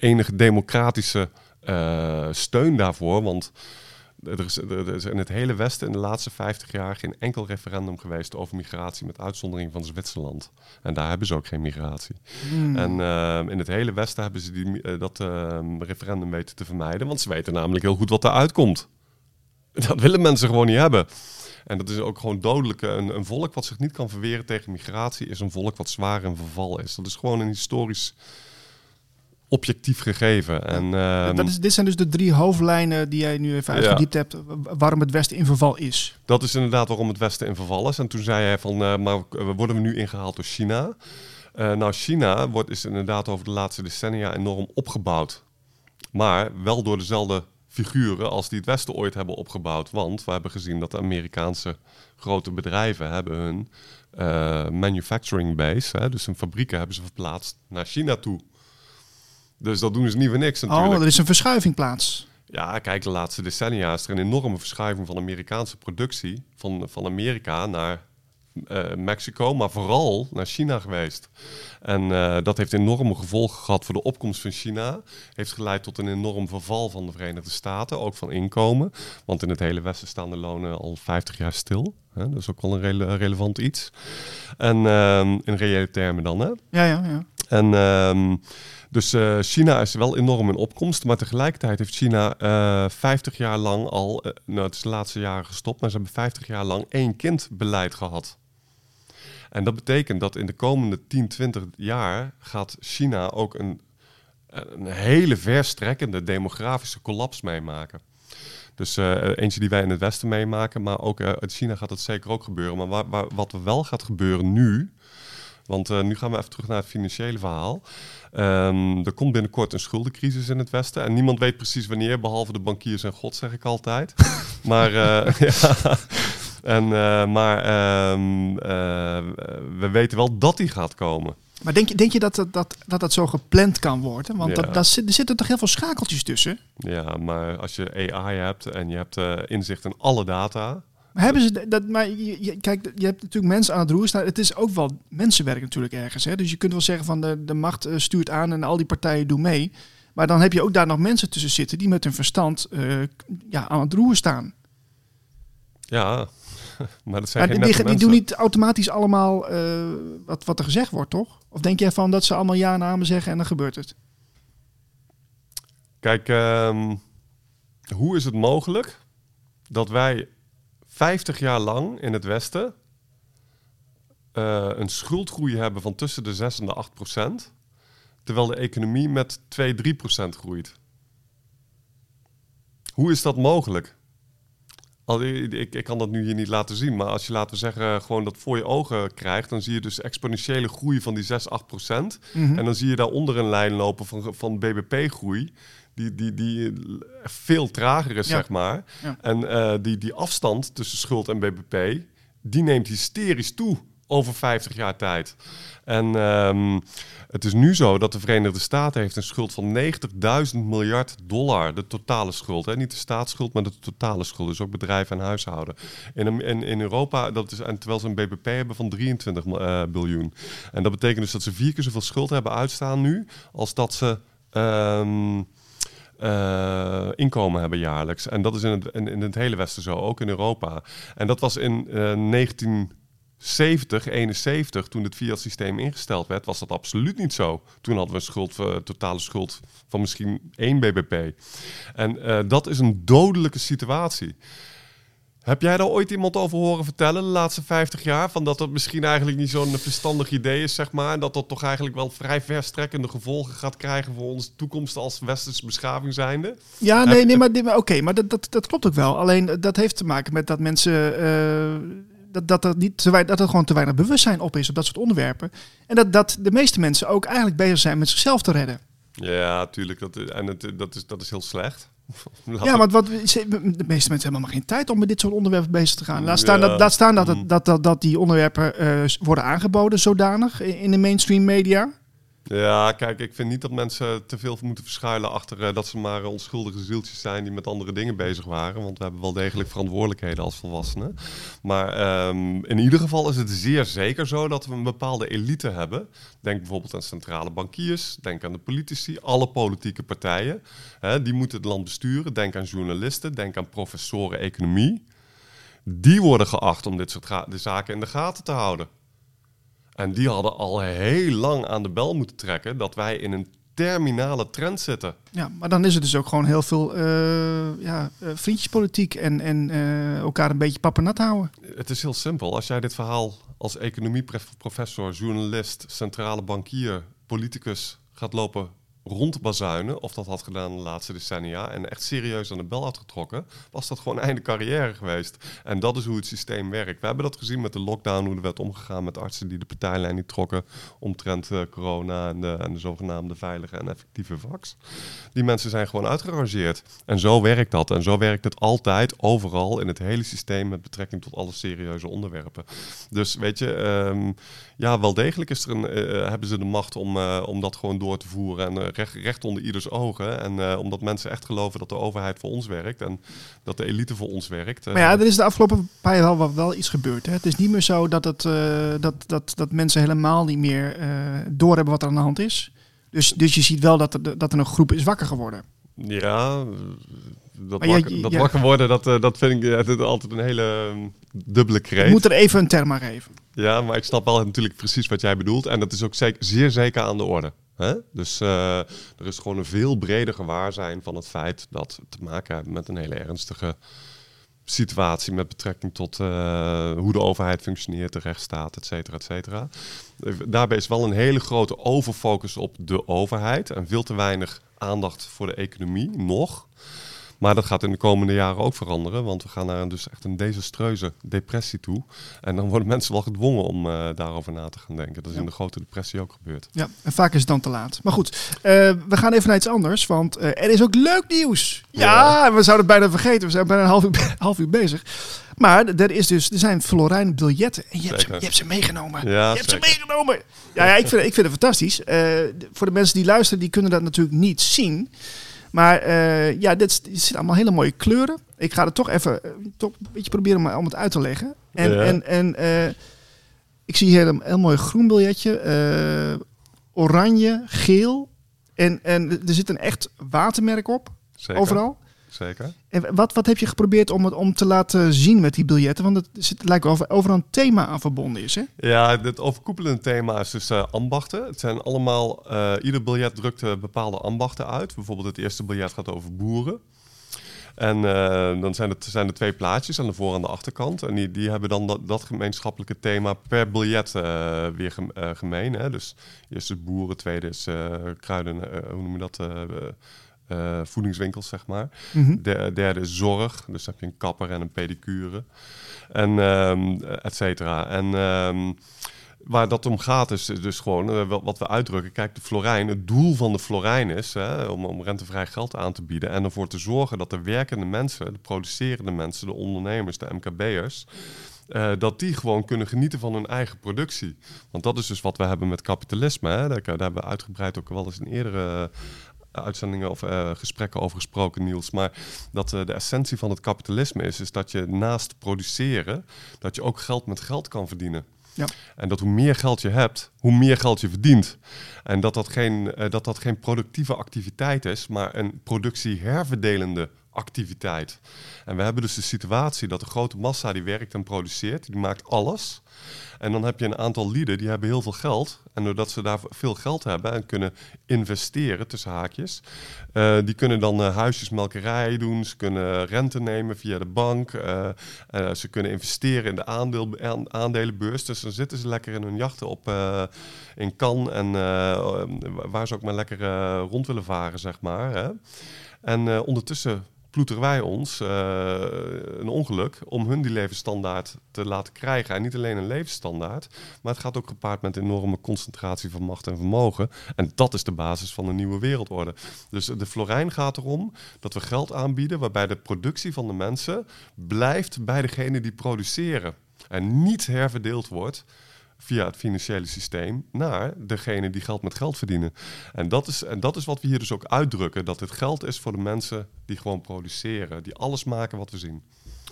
enige democratische eh, steun daarvoor... want er is, er is in het hele Westen in de laatste 50 jaar geen enkel referendum geweest over migratie, met uitzondering van Zwitserland. En daar hebben ze ook geen migratie. En ehm, in het hele Westen hebben ze die, eh, dat ehm, referendum weten te vermijden, want ze weten namelijk heel goed wat eruit komt. Dat willen mensen gewoon niet hebben. En dat is ook gewoon dodelijk. Een, een volk wat zich niet kan verweren tegen migratie is een volk wat zwaar in verval is. Dat is gewoon een historisch objectief gegeven. En, ehm, dat is, dit zijn dus de drie hoofdlijnen die jij nu even Ja. uitgediept hebt, wa- waarom het Westen in verval is. Dat is inderdaad waarom het Westen in verval is. En toen zei hij van, eh, maar worden we nu ingehaald door China? Eh, nou, China wordt, is inderdaad over de laatste decennia enorm opgebouwd. Maar wel door dezelfde figuren als die het Westen ooit hebben opgebouwd. Want we hebben gezien dat de Amerikaanse grote bedrijven hebben hun eh, manufacturing base, hè, dus hun fabrieken hebben ze verplaatst naar China toe. Dus dat doen ze niet voor niks natuurlijk. Oh, er is een verschuiving plaats. Ja, kijk, de laatste decennia is er een enorme verschuiving van Amerikaanse productie van, van Amerika naar eh, Mexico, maar vooral naar China geweest. En eh, dat heeft enorme gevolgen gehad voor de opkomst van China. Heeft geleid tot een enorm verval van de Verenigde Staten, ook van inkomen. Want in het hele Westen staan de lonen al 50 jaar stil. Hè? Dat is ook wel een rele- relevant iets. En ehm, in reële termen dan, hè? Ja, ja, ja. En ehm, dus eh, China is wel enorm in opkomst, maar tegelijkertijd heeft China eh 50 jaar lang al, eh, nou het is de laatste jaren gestopt, maar ze hebben 50 jaar lang één kind beleid gehad. En dat betekent dat in de komende 10, 20 jaar gaat China ook een, een hele verstrekkende demografische collaps meemaken. Dus eentje die wij in het Westen meemaken, maar ook uit China gaat dat zeker ook gebeuren. Maar waar, waar, wat wel gaat gebeuren nu, want eh, nu gaan we even terug naar het financiële verhaal. Ehm, er komt binnenkort een schuldencrisis in het Westen. En niemand weet precies wanneer, behalve de bankiers en God, zeg ik altijd. maar eh, ja. En, eh, maar ehm, eh, we weten wel dat die gaat komen. Maar denk je, denk je dat, dat, dat, dat dat zo gepland kan worden? Want Ja. dat, dat zit, er zitten toch heel veel schakeltjes tussen? Ja, maar als je AI hebt en je hebt inzicht in alle data. Maar hebben ze dat? Maar je, je- kijk, je hebt natuurlijk mensen aan het roer staan. Het is ook wel mensenwerk natuurlijk ergens. Hè? Dus je kunt wel zeggen van de, de macht eh, stuurt aan en al die partijen doen mee. Maar dan heb je ook daar nog mensen tussen zitten die met hun verstand eh, ja, aan het roer staan. Ja, maar dat zijn Maar geen die, die doen niet automatisch allemaal eh, wat, wat er gezegd wordt, toch? Of denk jij van dat ze allemaal ja en amen zeggen en dan gebeurt het? Kijk, ehm, hoe is het mogelijk dat wij 50 jaar lang in het Westen eh, een schuldgroei hebben van tussen de 6 en de 8 procent, terwijl de economie met 2, 3 procent groeit? Hoe is dat mogelijk? Al, ik, ik, kan dat nu hier niet laten zien, maar als je laten we zeggen gewoon dat voor je ogen krijgt, dan zie je dus exponentiële groei van die 6, 8 procent. En dan zie je daaronder een lijn lopen van, van BBP-groei, die, die, die veel trager is, Ja. zeg maar. Ja. En eh, die, die afstand tussen schuld en BBP, die neemt hysterisch toe over 50 jaar tijd. En ehm, het is nu zo dat de Verenigde Staten heeft een schuld van 90.000 miljard dollar. De totale schuld. Hè? Niet de staatsschuld, maar de totale schuld. Dus ook bedrijven en huishouden. In, in, in Europa, dat is, en terwijl ze een BBP hebben van 23 eh, biljoen. En dat betekent dus dat ze vier keer zoveel schuld hebben uitstaan nu... als dat ze... ehm, eh, inkomen hebben jaarlijks. En dat is in het, in, het hele Westen zo, ook in Europa. En dat was in eh 1970, 71, toen het fiat-systeem ingesteld werd, was dat absoluut niet zo. Toen hadden we een schuld, eh, totale schuld van misschien 1 bbp. En eh, dat is een dodelijke situatie. Heb jij daar ooit iemand over horen vertellen de laatste 50 jaar? Van dat het misschien eigenlijk niet zo'n verstandig idee is, zeg maar. En dat dat toch eigenlijk wel vrij verstrekkende gevolgen gaat krijgen voor onze toekomst als westerse beschaving zijnde? Ja, nee, nee maar, oké, maar dat, dat, dat klopt ook wel. Alleen eh, dat heeft te maken met dat mensen. eh, dat, dat, er niet te weinig, dat er gewoon te weinig bewustzijn op is op dat soort onderwerpen. En dat, dat de meeste mensen ook eigenlijk bezig zijn met zichzelf te redden. Ja, tuurlijk. Dat, is- en het, dat, is, dat is heel slecht. Ja, want wat, de meeste mensen hebben helemaal geen tijd om met dit soort onderwerpen bezig te gaan. Laat staan, Ja. dat, laat staan dat, het, dat, dat, dat die onderwerpen eh, worden aangeboden zodanig in de mainstream media. Ja, kijk, ik vind niet dat mensen te veel moeten verschuilen achter eh, dat ze maar onschuldige zieltjes zijn die met andere dingen bezig waren. Want we hebben wel degelijk verantwoordelijkheden als volwassenen. Maar ehm, in ieder geval is het zeer zeker zo dat we een bepaalde elite hebben. Denk bijvoorbeeld aan centrale bankiers, denk aan de politici, alle politieke partijen. Hè, die moeten het land besturen. Denk aan journalisten, denk aan professoren economie. Die worden geacht om dit soort zaken in de gaten te houden. En die hadden al heel lang aan de bel moeten trekken dat wij in een terminale trend zitten. Ja, maar dan is het dus ook gewoon heel veel eh, ja, eh, vriendjespolitiek en, en eh, elkaar een beetje pappernat houden. Het is heel simpel. Als jij dit verhaal als economieprofessor, journalist, centrale bankier, politicus gaat lopen rondbazuinen, of dat had gedaan de laatste decennia, en echt serieus aan de bel had getrokken, was dat gewoon einde carrière geweest. En dat is hoe het systeem werkt. We hebben dat gezien met de lockdown, hoe er werd omgegaan met artsen die de partijlijn niet trokken omtrent eh, corona en de, en de zogenaamde veilige en effectieve vax. Die mensen zijn gewoon uitgerangeerd. En zo werkt dat. En zo werkt het altijd, overal, in het hele systeem met betrekking tot alle serieuze onderwerpen. Dus weet je, ehm, ja, wel degelijk is er een, eh, hebben ze de macht om, eh, om dat gewoon door te voeren. En eh, recht, recht onder ieders ogen. En eh, omdat mensen echt geloven dat de overheid voor ons werkt en dat de elite voor ons werkt. eh, Maar ja, er is de afgelopen paar jaar wel, iets gebeurd. Hè? Het is niet meer zo dat, het, eh, dat, dat, dat mensen helemaal niet meer eh doorhebben wat er aan de hand is. Dus, dus je ziet wel dat er, dat er een groep is wakker geworden. Ja, eh, dat, ja, wakker, dat ja. wakker worden, dat, eh, dat vind ik eh, dat altijd een hele ehm, dubbele kreet. Ik moet er even een term aan geven. Ja, maar ik snap wel natuurlijk precies wat jij bedoelt. En dat is ook zeker, zeer zeker aan de orde. Hè? Dus eh, er is gewoon een veel breder gewaarzijn van het feit dat we te maken hebben met een hele ernstige situatie met betrekking tot hoe de overheid functioneert, de rechtsstaat, et cetera, et cetera. Daarbij is wel een hele grote overfocus op de overheid en veel te weinig aandacht voor de economie, nog. Maar dat gaat in de komende jaren ook veranderen, want we gaan naar een, dus echt een desastreuze depressie toe. En dan worden mensen wel gedwongen om eh, daarover na te gaan denken. Dat is in de grote depressie ook gebeurd. Ja, en vaak is het dan te laat. Maar goed, eh, we gaan even naar iets anders, want eh, er is ook leuk nieuws. Ja, we zouden het bijna vergeten. We zijn bijna een half uur, half uur bezig. Maar er, is dus, er zijn Florijn biljetten en je hebt, ze, Zeker. je hebt ze meegenomen. Ja, je hebt zeker. ze meegenomen. Ja, ja ik, vind, ik vind het fantastisch. Voor de mensen die luisteren, die kunnen dat natuurlijk niet zien. Maar eh, ja, dit, zijn allemaal hele mooie kleuren. Ik ga het toch even eh, toch een beetje proberen om, om het uit te leggen. En, Ja. en, en eh, ik zie hier een heel mooi groen biljetje. oranje, geel. En, en er zit een echt watermerk op, Zeker. overal. Zeker. En wat, wat heb je geprobeerd om het om te laten zien met die biljetten? Want het, lijkt wel of er overal een thema aan verbonden is, hè? Ja, het overkoepelende thema is dus eh, ambachten. Het zijn allemaal, eh, ieder biljet drukt eh, bepaalde ambachten uit. Bijvoorbeeld het eerste biljet gaat over boeren. En dan zijn het zijn er twee plaatjes aan de voor- en de achterkant. En die, die hebben dan dat, dat gemeenschappelijke thema per biljet weer gem- gemeen. Hè? Dus eerst is boeren, tweede is kruiden, hoe noem je dat? Eh, voedingswinkels, zeg maar. De, derde is zorg. Dus dan heb je een kapper en een pedicure. En ehm et cetera. En ehm, waar dat om gaat is dus gewoon eh, wat we uitdrukken. Kijk, de Florijn, het doel van de Florijn is hè, om, om rentevrij geld aan te bieden. En ervoor te zorgen dat de werkende mensen, de producerende mensen, de ondernemers, de MKB'ers... eh, dat die gewoon kunnen genieten van hun eigen productie. Want dat is dus wat we hebben met kapitalisme. Hè. Daar, daar hebben we uitgebreid ook wel eens in eerdere uitzendingen of eh, gesprekken over gesproken, Niels. Maar dat eh, de essentie van het kapitalisme is, is dat je naast produceren, dat je ook geld met geld kan verdienen. Ja. En dat hoe meer geld je hebt, hoe meer geld je verdient. En dat dat geen, eh, dat dat geen productieve activiteit is, maar een productieherverdelende activiteit. En we hebben dus de situatie dat de grote massa die werkt en produceert, die maakt alles. En dan heb je een aantal lieden die hebben heel veel geld. En doordat ze daar veel geld hebben en kunnen investeren, tussen haakjes, eh, die kunnen dan uh, doen. Ze kunnen rente nemen via de bank. Uh, ze kunnen investeren in de aandeel, aandelenbeurs. Dus dan zitten ze lekker in hun jachten op in Cannes en waar ze ook maar lekker rond willen varen, zeg maar. Hè. En ondertussen ploeteren wij ons uh, een ongeluk om hun die levensstandaard te laten krijgen. En niet alleen een levensstandaard, maar het gaat ook gepaard met enorme concentratie van macht en vermogen. En dat is de basis van de nieuwe wereldorde. Dus de Florijn gaat erom dat we geld aanbieden waarbij de productie van de mensen blijft bij degene die produceren. En niet herverdeeld wordt via het financiële systeem naar degene die geld met geld verdienen. En dat is, en dat is wat we hier dus ook uitdrukken: dat het geld is voor de mensen die gewoon produceren, die alles maken wat we zien.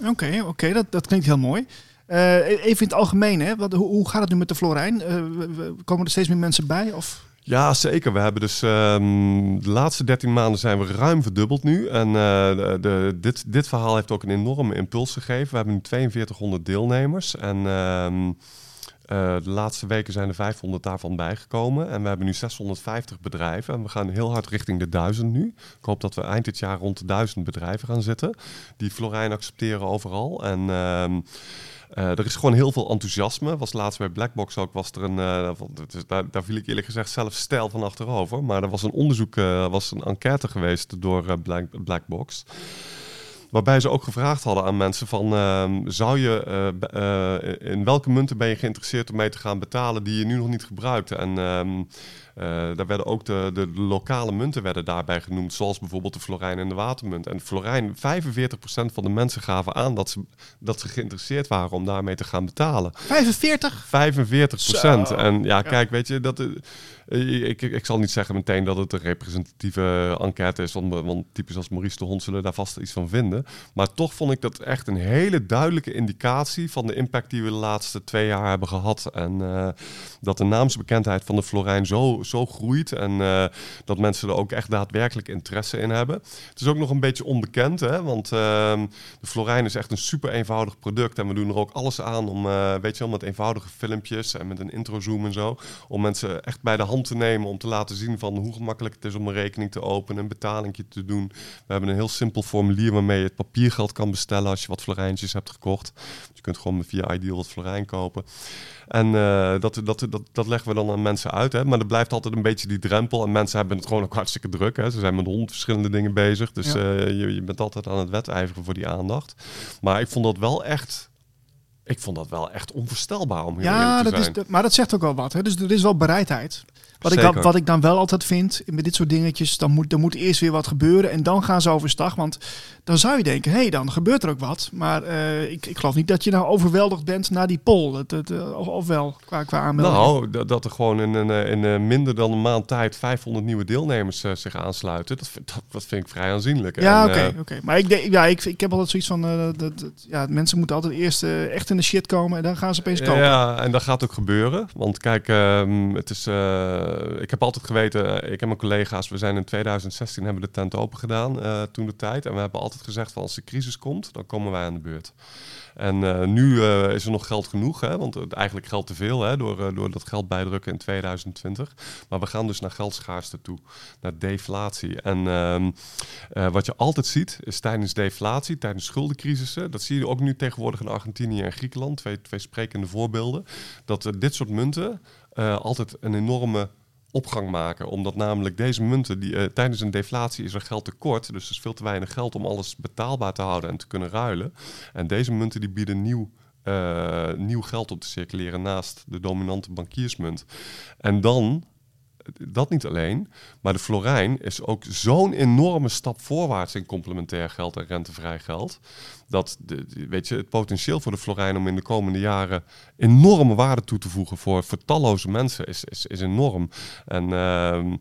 Oké, oké, dat, dat klinkt heel mooi. Uh, even in het algemeen, hè? Wat, hoe, hoe, gaat het nu met de Florijn? Uh, komen er steeds meer mensen bij? Of? Ja, zeker. We hebben dus um, de laatste 13 maanden zijn we ruim verdubbeld nu. En uh, de, de, dit, dit verhaal heeft ook een enorme impuls gegeven. We hebben nu 4200 deelnemers. En um, uh, de laatste weken zijn er 500 daarvan bijgekomen. En we hebben nu 650 bedrijven. En we gaan heel hard richting de 1000 nu. Ik hoop dat we eind dit jaar rond de 1000 bedrijven gaan zitten. Die Florijn accepteren overal. En... Uh, uh, er is gewoon heel veel enthousiasme. Was laatst bij Blackbox ook, was er een, uh, daar, daar, viel ik eerlijk gezegd zelf stijl van achterover. Maar er was een onderzoek, was een enquête geweest door Black, Blackbox. Waarbij ze ook gevraagd hadden aan mensen van... Ehm, zou je, eh, eh, in welke munten ben je geïnteresseerd om mee te gaan betalen die je nu nog niet gebruikt? En um, daar werden ook de, de, lokale munten werden daarbij genoemd, zoals bijvoorbeeld de Florijn en de Watermunt. En Florijn, 45% van de mensen gaven aan dat ze, dat ze geïnteresseerd waren om daarmee te gaan betalen. 45? 45%. En ja, kijk, weet je, dat... Eh, ik, ik, zal niet zeggen meteen dat het een representatieve enquête is, want, want types als Maurice de Hond zullen daar vast iets van vinden. Maar toch vond ik dat echt een hele duidelijke indicatie van de impact die we de laatste twee jaar hebben gehad. En dat de naamsbekendheid van de Florijn zo, zo groeit en dat mensen er ook echt daadwerkelijk interesse in hebben. Het is ook nog een beetje onbekend, hè, want uh, de Florijn is echt een super eenvoudig product en we doen er ook alles aan om, weet je wel, met eenvoudige filmpjes en met een intro-zoom en zo, om mensen echt bij de hand te nemen om te laten zien van hoe gemakkelijk het is om een rekening te openen, een betalingje te doen. We hebben een heel simpel formulier waarmee je het papiergeld kan bestellen als je wat florijntjes hebt gekocht. je kunt gewoon via Ideal wat florijn kopen. En uh, dat, dat, dat, dat leggen we dan aan mensen uit. Hè? Maar er blijft altijd een beetje die drempel. En mensen hebben het gewoon ook hartstikke druk. Hè? Ze zijn met honderd verschillende dingen bezig. Dus ja. uh, je, je bent altijd aan het wedijveren voor die aandacht. Maar ik vond dat wel echt ik vond dat wel echt onvoorstelbaar om hier ja, te dat zijn. Is, maar dat zegt ook wel wat. Hè? Dus er is wel bereidheid. Wat ik, dan, wat ik dan wel altijd vind met dit soort dingetjes, dan moet, dan moet eerst weer wat gebeuren en dan gaan ze overstag. Want dan zou je denken, hé, hey, dan gebeurt er ook wat. Maar uh, ik, ik geloof niet dat je nou overweldigd bent naar die poll. Dat, dat, uh, of, of wel, qua, qua aanmelding. Nou, dat, dat er gewoon in, in, in, in minder dan een maand tijd 500 nieuwe deelnemers uh, zich aansluiten. Dat, dat, dat vind ik vrij aanzienlijk. Ja, oké. Okay, okay. Maar ik, denk, ja, ik, ik heb altijd zoiets van, dat, dat, ja, mensen moeten altijd eerst echt in de shit komen en dan gaan ze opeens kopen. Ja, en dat gaat ook gebeuren. Want kijk, um, het is ik heb altijd geweten, eh, ik en mijn collega's, we zijn in 2016 hebben de tent open gedaan toen de tijd. En we hebben altijd gezegd van als de crisis komt, dan komen wij aan de beurt. En uh, nu uh, is er nog geld genoeg, hè, want eigenlijk geldt te veel door, uh, door dat geld bijdrukken in 2020. Maar we gaan dus naar geldschaarste toe, naar deflatie. En ehm, wat je altijd ziet, is tijdens deflatie, tijdens schuldencrisissen, dat zie je ook nu tegenwoordig in Argentinië en Griekenland, twee, twee sprekende voorbeelden, dat dit soort munten altijd een enorme opgang maken. Omdat namelijk deze munten, die, uh, tijdens een deflatie is er geld tekort. Dus er is veel te weinig geld om alles betaalbaar te houden en te kunnen ruilen. En deze munten die bieden nieuw, uh, nieuw geld op te circuleren naast de dominante bankiersmunt. En dan dat niet alleen, maar de florijn is ook zo'n enorme stap voorwaarts in complementair geld en rentevrij geld. Dat de, weet je, het potentieel voor de florijn om in de komende jaren enorme waarde toe te voegen voor, voor talloze mensen is, is, is enorm. En uh,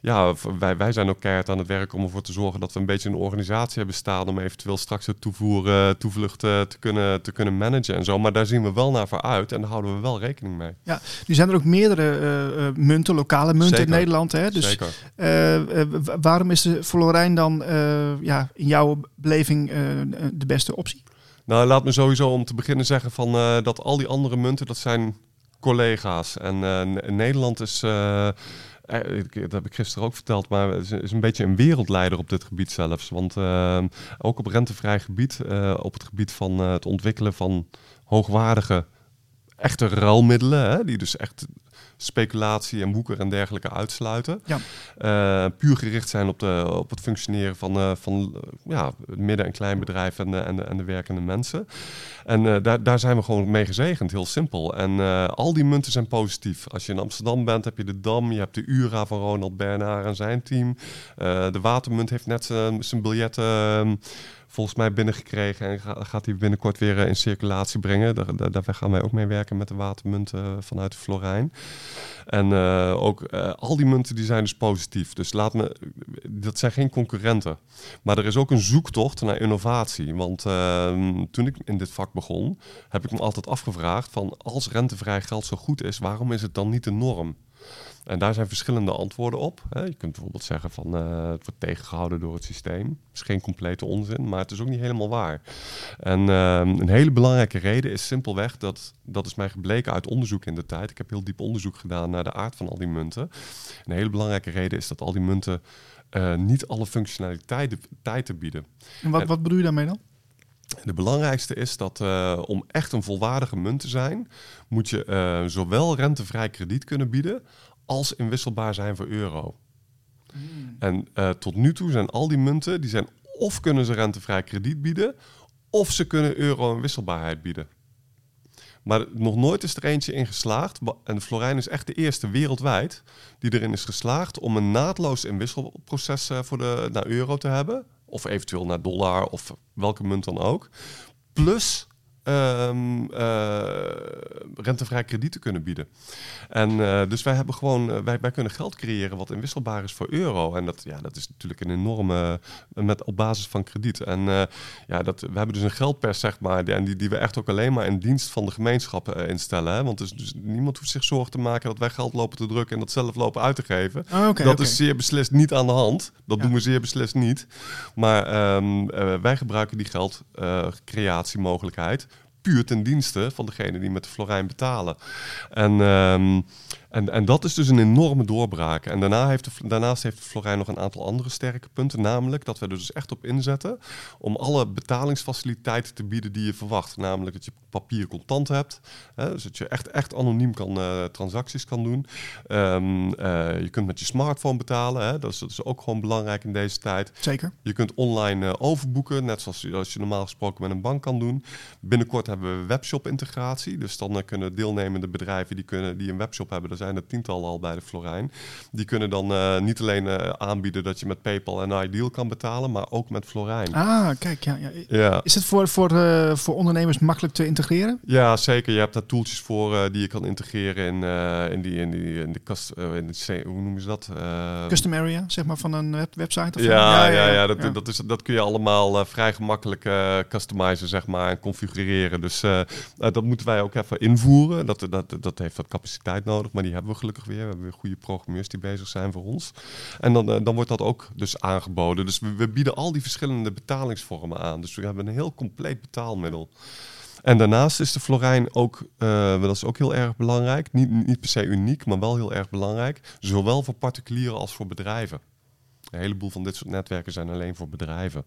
ja, wij, wij zijn ook keihard aan het werk om ervoor te zorgen dat we een beetje een organisatie hebben staan om eventueel straks het toevoer, toevlucht te, kunnen, te kunnen managen en zo. Maar daar zien we wel naar vooruit en daar houden we wel rekening mee. Ja, nu zijn er ook meerdere uh, munten, lokale munten in Nederland. Hè? Dus Zeker. Uh, waarom is de Florijn dan ja, in jouw beleving de beste optie? Nou, laat me sowieso om te beginnen zeggen van, eh, dat al die andere munten, dat zijn collega's. En eh, Nederland is, eh, eh, dat heb ik gisteren ook verteld, maar is, is een beetje een wereldleider op dit gebied zelfs. Want eh, ook op rentevrij gebied, eh, op het gebied van eh, het ontwikkelen van hoogwaardige, echte ruilmiddelen, hè, die dus echt speculatie en woeker en dergelijke uitsluiten. Ja. Eh, puur gericht zijn op, de, op het functioneren van, eh, van eh, ja, het midden- en kleinbedrijf en de, en de, en de werkende mensen. En daar, daar zijn we gewoon mee gezegend, heel simpel. En al die munten zijn positief. Als je in Amsterdam bent, heb je de Dam, je hebt de URA van Ronald Bernard en zijn team. De Watermunt heeft net zijn zijn biljetten ehm, volgens mij binnengekregen en ga- gaat die binnenkort weer eh, in circulatie brengen. Daar, daar, daar gaan wij ook mee werken met de Watermunt eh, vanuit Florijn. En eh, ook al die munten die zijn dus positief. Dus laat me, dat zijn geen concurrenten. Maar er is ook een zoektocht naar innovatie. Want ehm, toen ik in dit vak begon, heb ik me altijd afgevraagd van als rentevrij geld zo goed is, waarom is het dan niet de norm? En daar zijn verschillende antwoorden op. Je kunt bijvoorbeeld zeggen van eh, het wordt tegengehouden door het systeem. Dat is geen complete onzin, maar het is ook niet helemaal waar. En ehm, een hele belangrijke reden is simpelweg dat, dat is mij gebleken uit onderzoek in de tijd. Ik heb heel diep onderzoek gedaan naar de aard van al die munten. Een hele belangrijke reden is dat al die munten eh, niet alle functionaliteiten bieden. En wat, wat bedoel je daarmee dan? De belangrijkste is dat eh, om echt een volwaardige munt te zijn, moet je eh, zowel rentevrij krediet kunnen bieden als inwisselbaar zijn voor euro. En eh, tot nu toe zijn al die munten, die zijn of kunnen ze rentevrij krediet bieden, of ze kunnen euro en wisselbaarheid bieden. Maar nog nooit is er eentje in geslaagd, en Florijn is echt de eerste wereldwijd die erin is geslaagd om een naadloos inwisselproces voor de, naar euro te hebben. Of eventueel naar dollar of welke munt dan ook. Plus eh, rentevrij krediet te kunnen bieden. En eh, dus wij hebben gewoon, eh, wij, wij kunnen geld creëren wat inwisselbaar is voor euro. En dat, ja, dat is natuurlijk een enorme, met, op basis van krediet. En ja, dat, we hebben dus een geldpers, zeg maar, die, en die, die we echt ook alleen maar in dienst van de gemeenschap instellen. Hè? Want dus, dus niemand hoeft zich zorgen te maken dat wij geld lopen te drukken en dat zelf lopen uit te geven. Ah, dat is zeer beslist niet aan de hand. Dat Ja. doen we zeer beslist niet. Maar ehm, eh, wij gebruiken die geldcreatiemogelijkheid puur ten dienste van degene die met de Florijn betalen. En, ehm, en, en dat is dus een enorme doorbraak. En daarna heeft de, daarnaast heeft Florijn nog een aantal andere sterke punten. Namelijk dat we er dus echt op inzetten om alle betalingsfaciliteiten te bieden die je verwacht. Namelijk dat je papier contant hebt. Hè, dus dat je echt, echt anoniem kan, eh, transacties kan doen. Ehm, eh, je kunt met je smartphone betalen. Hè, dat, is, dat is ook gewoon belangrijk in deze tijd. Zeker. Je kunt online eh, overboeken, net zoals je, als je normaal gesproken met een bank kan doen. Binnenkort hebben we webshop-integratie. Dus dan kunnen deelnemende bedrijven die, kunnen, die een webshop hebben, er zijn er tientallen al bij de Florijn. Die kunnen dan eh, niet alleen eh, aanbieden dat je met PayPal en Ideal kan betalen, maar ook met Florijn. Ah, kijk, ja. ja. Ja. Is het voor, voor, eh, voor ondernemers makkelijk te integreren? Ja, zeker. Je hebt daar tooltjes voor die je kan integreren in, in, die, in, die, in de kast. in de, hoe noemen ze dat? Custom area, zeg maar, van een web- website? Of Ja, ja, ja, dat, ja. Dat, is, dat kun je allemaal vrij gemakkelijk customizen, zeg maar, en configureren. Dus dat moeten wij ook even invoeren. Dat, dat, dat heeft wat capaciteit nodig, maar die hebben we gelukkig weer. We hebben weer goede programmeurs die bezig zijn voor ons. En dan, eh, dan wordt dat ook dus aangeboden. Dus we, bieden al die verschillende betalingsvormen aan. Dus we hebben een heel compleet betaalmiddel. En daarnaast is de Florijn ook, eh, dat is ook heel erg belangrijk, niet, niet per se uniek, maar wel heel erg belangrijk, zowel voor particulieren als voor bedrijven. Een heleboel van dit soort netwerken zijn alleen voor bedrijven.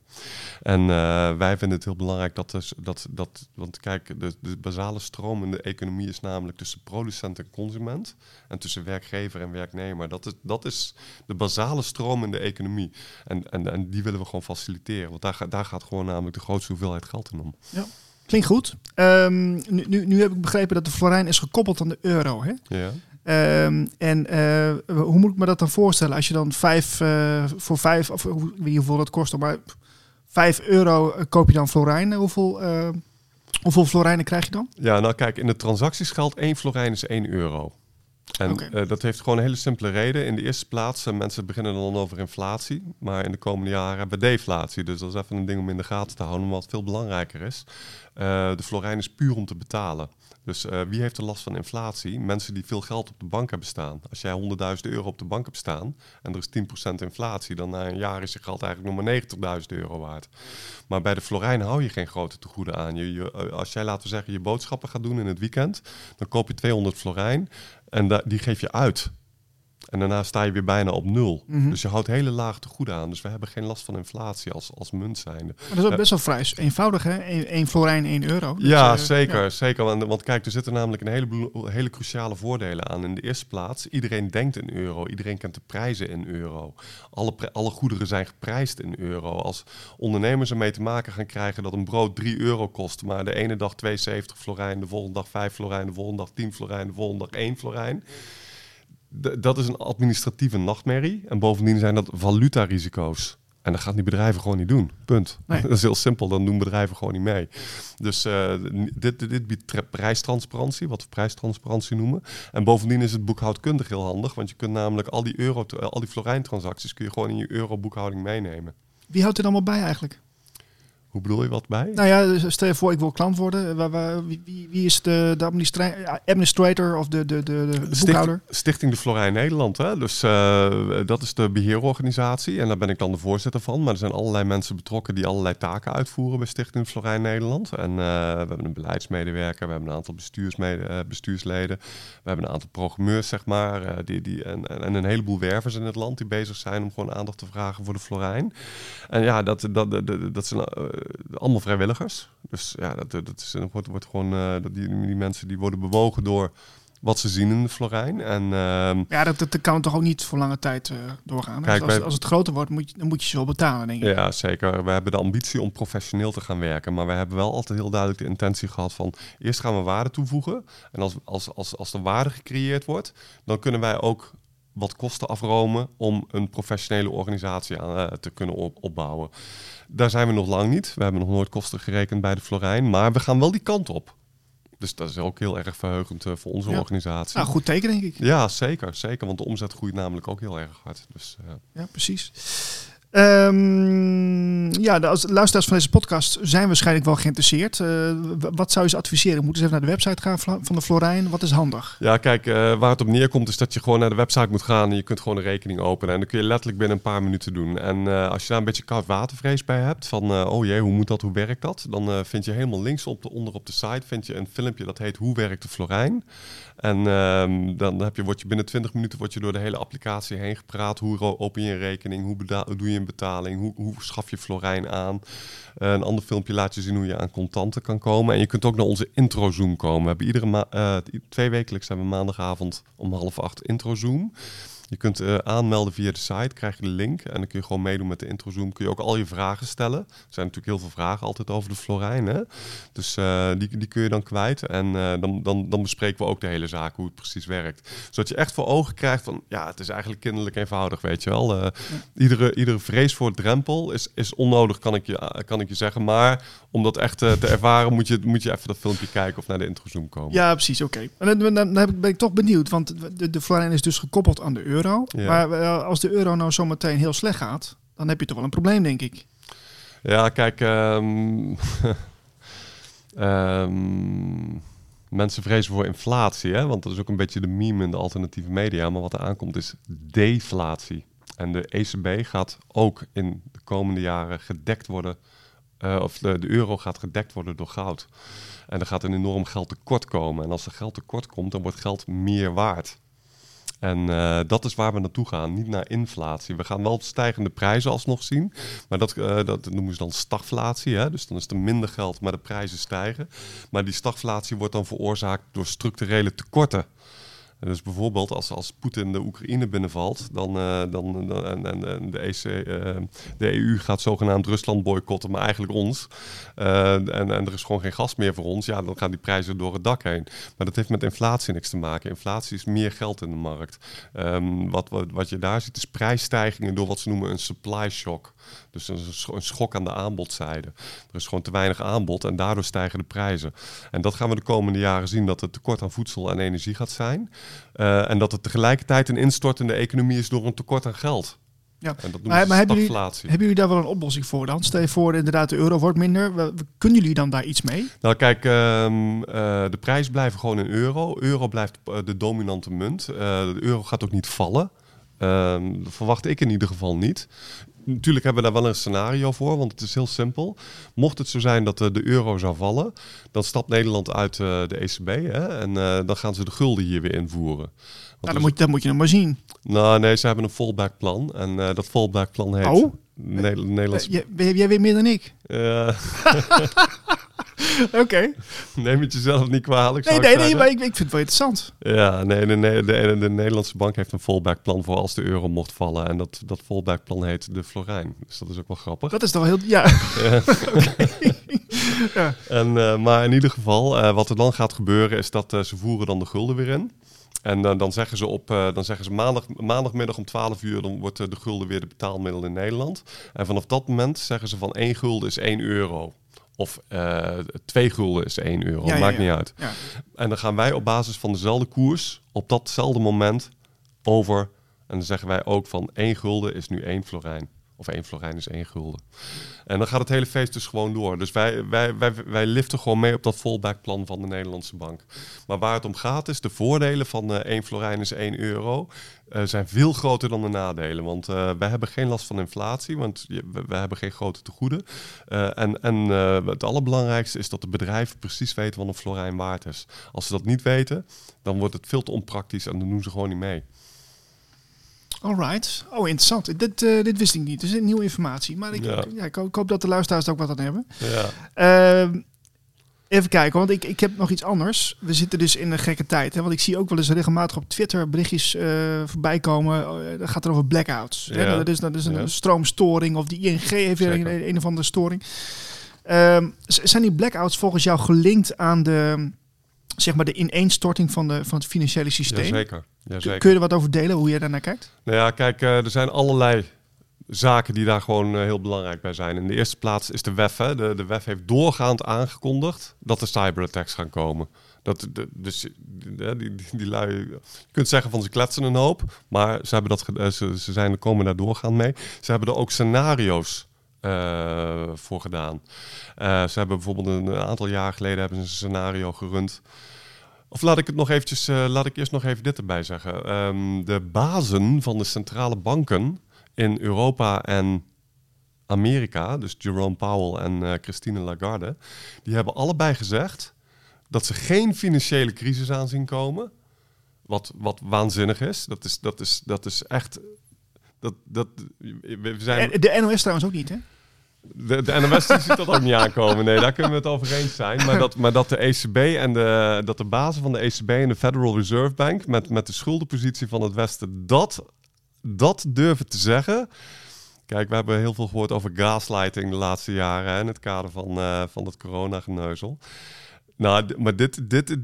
En eh, wij vinden het heel belangrijk dat, dus, dat, dat want kijk, de, de basale stroom in de economie is namelijk tussen producent en consument en tussen werkgever en werknemer. Dat is, dat is de basale stroom in de economie. En, en, en die willen we gewoon faciliteren, want daar, daar gaat gewoon namelijk de grootste hoeveelheid geld in om. Klinkt goed. Ehm, nu, nu, nu heb ik begrepen dat de Florijn is gekoppeld aan de euro. Hè? Ja. Ehm, en eh, hoe moet ik me dat dan voorstellen? Als je dan vijf eh, voor vijf, of hoe, ik weet niet hoeveel dat kost, maar vijf euro eh, koop je dan florijnen. Hoeveel, eh, hoeveel florijnen krijg je dan? Ja, nou kijk, in de transacties geldt één florijn is 1 euro. En dat heeft gewoon een hele simpele reden. In de eerste plaats, mensen beginnen dan over inflatie. Maar in de komende jaren hebben we deflatie. Dus dat is even een ding om in de gaten te houden. Maar wat veel belangrijker is, de florijn is puur om te betalen. Dus eh, wie heeft er last van inflatie? Mensen die veel geld op de bank hebben staan. Als jij 100.000 euro op de bank hebt staan en er is 10% inflatie, dan na een jaar is je geld eigenlijk nog maar 90.000 euro waard. Maar bij de florijn hou je geen grote tegoeden aan. Je, eh, als jij, laten we zeggen, je boodschappen gaat doen in het weekend, dan koop je 200 florijn en die geef je uit. En daarna sta je weer bijna op nul. Mhm. Dus je houdt hele lage tegoeden aan. Dus we hebben geen last van inflatie als, als munt zijnde. Maar dat is ook best wel vrij eenvoudig, hè? 1 florijn, 1 euro. Ja, eh, zeker. zeker. Want, want kijk, er zitten namelijk een heleboel hele cruciale voordelen aan. In de eerste plaats, iedereen denkt in euro. Iedereen kent de prijzen in euro. Alle, alle goederen zijn geprijsd in euro. Als ondernemers ermee te maken gaan krijgen dat een brood 3 euro kost, maar de ene dag 72 florijn, de volgende dag 5 florijn, de volgende dag 10 florijn, de volgende dag 1 florijn. Dat is een administratieve nachtmerrie. En bovendien zijn dat valutarisico's. En dat gaan die bedrijven gewoon niet doen. Punt. Nee. Dat is heel simpel. Dan doen bedrijven gewoon niet mee. Dus eh, dit, dit, dit biedt tra- prijstransparantie, wat we prijstransparantie noemen. En bovendien is het boekhoudkundig heel handig. Want je kunt namelijk al die, euro, al die florijn-transacties kun je gewoon in je euro-boekhouding meenemen. Wie houdt er allemaal bij eigenlijk? Hoe bedoel je wat bij? Nou ja, dus stel je voor, ik wil klant worden. Wie, wie, is de, de administra- administrator of de, de, de, boekhouder? Stichting de Florijn Nederland. Hè? Dus eh, dat is de beheerorganisatie. En daar ben ik dan de voorzitter van. Maar er zijn allerlei mensen betrokken die allerlei taken uitvoeren bij Stichting de Florijn Nederland. En eh, we hebben een beleidsmedewerker, we hebben een aantal eh, bestuursleden. We hebben een aantal programmeurs, zeg maar. die, die, en, en en een heleboel wervers in het land die bezig zijn om gewoon aandacht te vragen voor de Florijn. En ja, dat, dat, dat, dat, dat zijn allemaal vrijwilligers. Dus ja, dat, dat is, wordt, wordt gewoon, eh, dat die, die mensen die worden bewogen door wat ze zien in de Florijn. En ehm, Ja, dat, dat kan toch ook niet voor lange tijd eh, doorgaan. Kijk, als, als, wij- als het groter wordt, moet je, dan moet je ze wel betalen, denk ik. ja, zeker. We hebben de ambitie om professioneel te gaan werken. Maar we hebben wel altijd heel duidelijk de intentie gehad van... eerst gaan we waarde toevoegen. En als, als, als, als er waarde gecreëerd wordt... dan kunnen wij ook wat kosten afromen... om een professionele organisatie aan, eh, te kunnen op- opbouwen. Daar zijn we nog lang niet. We hebben nog nooit kosten gerekend bij de Florijn. Maar we gaan wel die kant op. Dus dat is ook heel erg verheugend eh, voor onze Ja. organisatie. Nou, goed teken, denk ik. Ja, zeker, zeker. Want de omzet groeit namelijk ook heel erg hard. Dus, eh, Ja, precies. Ehm, ja, de, luisteraars van deze podcast zijn waarschijnlijk wel geïnteresseerd. Eh, wat zou je ze adviseren? Moeten ze even naar de website gaan van de Florijn? Wat is handig? Ja, kijk, eh, waar het op neerkomt is dat je gewoon naar de website moet gaan en je kunt gewoon een rekening openen. En dan kun je letterlijk binnen een paar minuten doen. En eh, als je daar een beetje koud watervrees bij hebt, van oh jee, hoe moet dat, hoe werkt dat? Dan vind je helemaal links op de, onder op de site vind je een filmpje dat heet Hoe werkt de Florijn? En ehm, dan heb je, word je binnen 20 minuten word je door de hele applicatie heen gepraat. Hoe open je een rekening? Hoe, doe je een betaling? Hoe, schaf je Florijn aan? Eh, een ander filmpje laat je zien hoe je aan contanten kan komen. En je kunt ook naar onze intro-zoom komen. We hebben iedere eh, twee wekelijks hebben we maandagavond om half acht intro-zoom. Je kunt eh, aanmelden via de site, krijg je de link. En dan kun je gewoon meedoen met de introzoom. Kun je ook al je vragen stellen. Er zijn natuurlijk heel veel vragen altijd over de Florijn. Hè? Dus eh, die, die kun je dan kwijt. En eh, dan, dan, dan bespreken we ook de hele zaak, hoe het precies werkt. Zodat je echt voor ogen krijgt van, ja, het is eigenlijk kinderlijk eenvoudig, weet je wel. Iedere, iedere vrees voor drempel is, is onnodig, kan ik, je, kan ik je zeggen. Maar om dat echt te ervaren, moet je, moet je even dat filmpje kijken of naar de introzoom komen. Ja, precies. Oké. En dan, dan, ben ik toch benieuwd, want de, de Florijn is dus gekoppeld aan de euro. Ja. Maar eh, als de euro nou zometeen heel slecht gaat, dan heb je toch wel een probleem, denk ik. Ja, kijk, ehm, ehm, mensen vrezen voor inflatie, hè? want dat is ook een beetje de meme in de alternatieve media. Maar wat er aankomt is deflatie. En de ECB gaat ook in de komende jaren gedekt worden, eh, of de, de euro gaat gedekt worden door goud. En er gaat een enorm geldtekort komen. En als er geldtekort komt, dan wordt geld meer waard. En eh, dat is waar we naartoe gaan, niet naar inflatie. We gaan wel stijgende prijzen alsnog zien, maar dat, eh, dat noemen ze dan stagflatie. Hè? Dus dan is er minder geld, maar de prijzen stijgen. Maar die stagflatie wordt dan veroorzaakt door structurele tekorten. Dus bijvoorbeeld als, als Poetin de Oekraïne binnenvalt, dan, eh, dan, dan en, en, de, EC, eh, de EU gaat zogenaamd Rusland boycotten, maar eigenlijk ons. Eh, en, en er is gewoon geen gas meer voor ons. Ja, dan gaan die prijzen door het dak heen. Maar dat heeft met inflatie niks te maken. Inflatie is meer geld in de markt. Ehm, wat, wat, wat je daar ziet is prijsstijgingen door wat ze noemen een supply shock. Dus een, een schok aan de aanbodzijde. Er is gewoon te weinig aanbod en daardoor stijgen de prijzen. En dat gaan we de komende jaren zien dat het tekort aan voedsel en energie gaat zijn. Eh, en dat het tegelijkertijd een instortende economie is door een tekort aan geld. Ja. En dat Maar, maar hebben, jullie, hebben jullie daar wel een oplossing voor dan? Stel je voor, inderdaad, de euro wordt minder. Kunnen jullie dan daar iets mee? Nou kijk, ehm, eh, de prijs blijven gewoon in euro. Euro blijft eh, de dominante munt. De euro gaat ook niet vallen. Dat verwacht ik in ieder geval niet. Natuurlijk hebben we daar wel een scenario voor, want het is heel simpel. Mocht het zo zijn dat eh, de euro zou vallen, dan stapt Nederland uit eh, de ECB hè, en eh, dan gaan ze de gulden hier weer invoeren. Nou, dan, moet, dan moet je hem maar zien. Nou nee, ze hebben een fallback plan en dat fallback plan heet Oh. Ne- Nederlands. Jij, weet meer dan ik. Eh, Oké. neem het jezelf niet kwalijk. Nee, nee, nee, maar ik, ik vind het wel interessant. Ja, nee, de, de, de, de Nederlandse bank heeft een fallback plan voor als de euro mocht vallen. En dat, dat fallback plan heet de Florijn. Dus dat is ook wel grappig. Dat is toch wel heel... Ja. En, eh, maar in ieder geval, eh, wat er dan gaat gebeuren is dat eh, ze voeren dan de gulden weer in. En dan zeggen ze op, dan zeggen ze maandag, maandagmiddag om 12 uur, dan wordt de gulden weer de betaalmiddel in Nederland. En vanaf dat moment zeggen ze van 1 gulden is 1 euro. Of eh 2 gulden is 1 euro. Ja, Maakt ja. niet uit. En dan gaan wij op basis van dezelfde koers op datzelfde moment over. En dan zeggen wij ook van 1 gulden is nu 1 florijn. Of 1 florijn is 1 gulden. En dan gaat het hele feest dus gewoon door. Dus wij, wij, wij, wij liften gewoon mee op dat fallback plan van de Nederlandse bank. Maar waar het om gaat is, de voordelen van eh 1 florijn is 1 euro eh, zijn veel groter dan de nadelen. Want eh, wij hebben geen last van inflatie, want we, hebben geen grote tegoeden. En en het allerbelangrijkste is dat de bedrijven precies weten wat een florijn waard is. Als ze dat niet weten, dan wordt het veel te onpraktisch en dan doen ze gewoon niet mee. Alright. Oh, interessant. Dit, eh, dit wist ik niet. Dus nieuwe informatie. Maar ik, Ja. ja. ik, ho- ik hoop dat de luisteraars er ook wat aan hebben. Ja. Ehm, even kijken, want ik, ik heb nog iets anders. We zitten dus in een gekke tijd. Hè? Want ik zie ook wel eens regelmatig op Twitter berichtjes eh, voorbij komen. Uh, dat gaat er over blackouts. Hè? Ja. Dat is, dat is een stroomstoring of die ING heeft weer een, een of andere storing. Ehm, zijn die blackouts volgens jou gelinkt aan de, zeg maar de ineenstorting van, de, van het financiële systeem? Jazeker. Kun- Jazeker. Kun je er wat over delen, hoe jij daarnaar kijkt? Nou ja, kijk, eh, er zijn allerlei zaken die daar gewoon eh, heel belangrijk bij zijn. In de eerste plaats is de WEF. Hè. De, de WEF heeft doorgaand aangekondigd dat er cyberattacks gaan komen. Dat, de, dus die, die, die, die lui, je kunt zeggen van ze kletsen een hoop, maar ze, hebben dat, eh, ze, ze zijn, komen daar doorgaand mee. Ze hebben er ook scenario's voor gedaan. Eh, ze hebben bijvoorbeeld een aantal jaar geleden hebben ze een scenario gerund. Of laat ik het nog eventjes, eh, laat ik eerst nog even dit erbij zeggen. Ehm, de bazen van de centrale banken in Europa en Amerika, dus Jerome Powell en eh, Christine Lagarde, die hebben allebei gezegd dat ze geen financiële crisis aan zien komen. Wat, wat waanzinnig is. Dat is, dat is, dat is echt. Dat, dat, we zijn, En De NOS trouwens ook niet, hè? de, de NOS ziet dat ook niet aankomen. Nee, daar kunnen we het over eens zijn. Maar dat, maar dat de ECB en de, dat de bazen van de ECB en de Federal Reserve Bank met, met de schuldenpositie van het Westen dat, dat durven te zeggen. Kijk, we hebben heel veel gehoord over gaslighting de laatste jaren hè, in het kader van, eh, van dat coronageneuzel. Nou, maar dit, dit,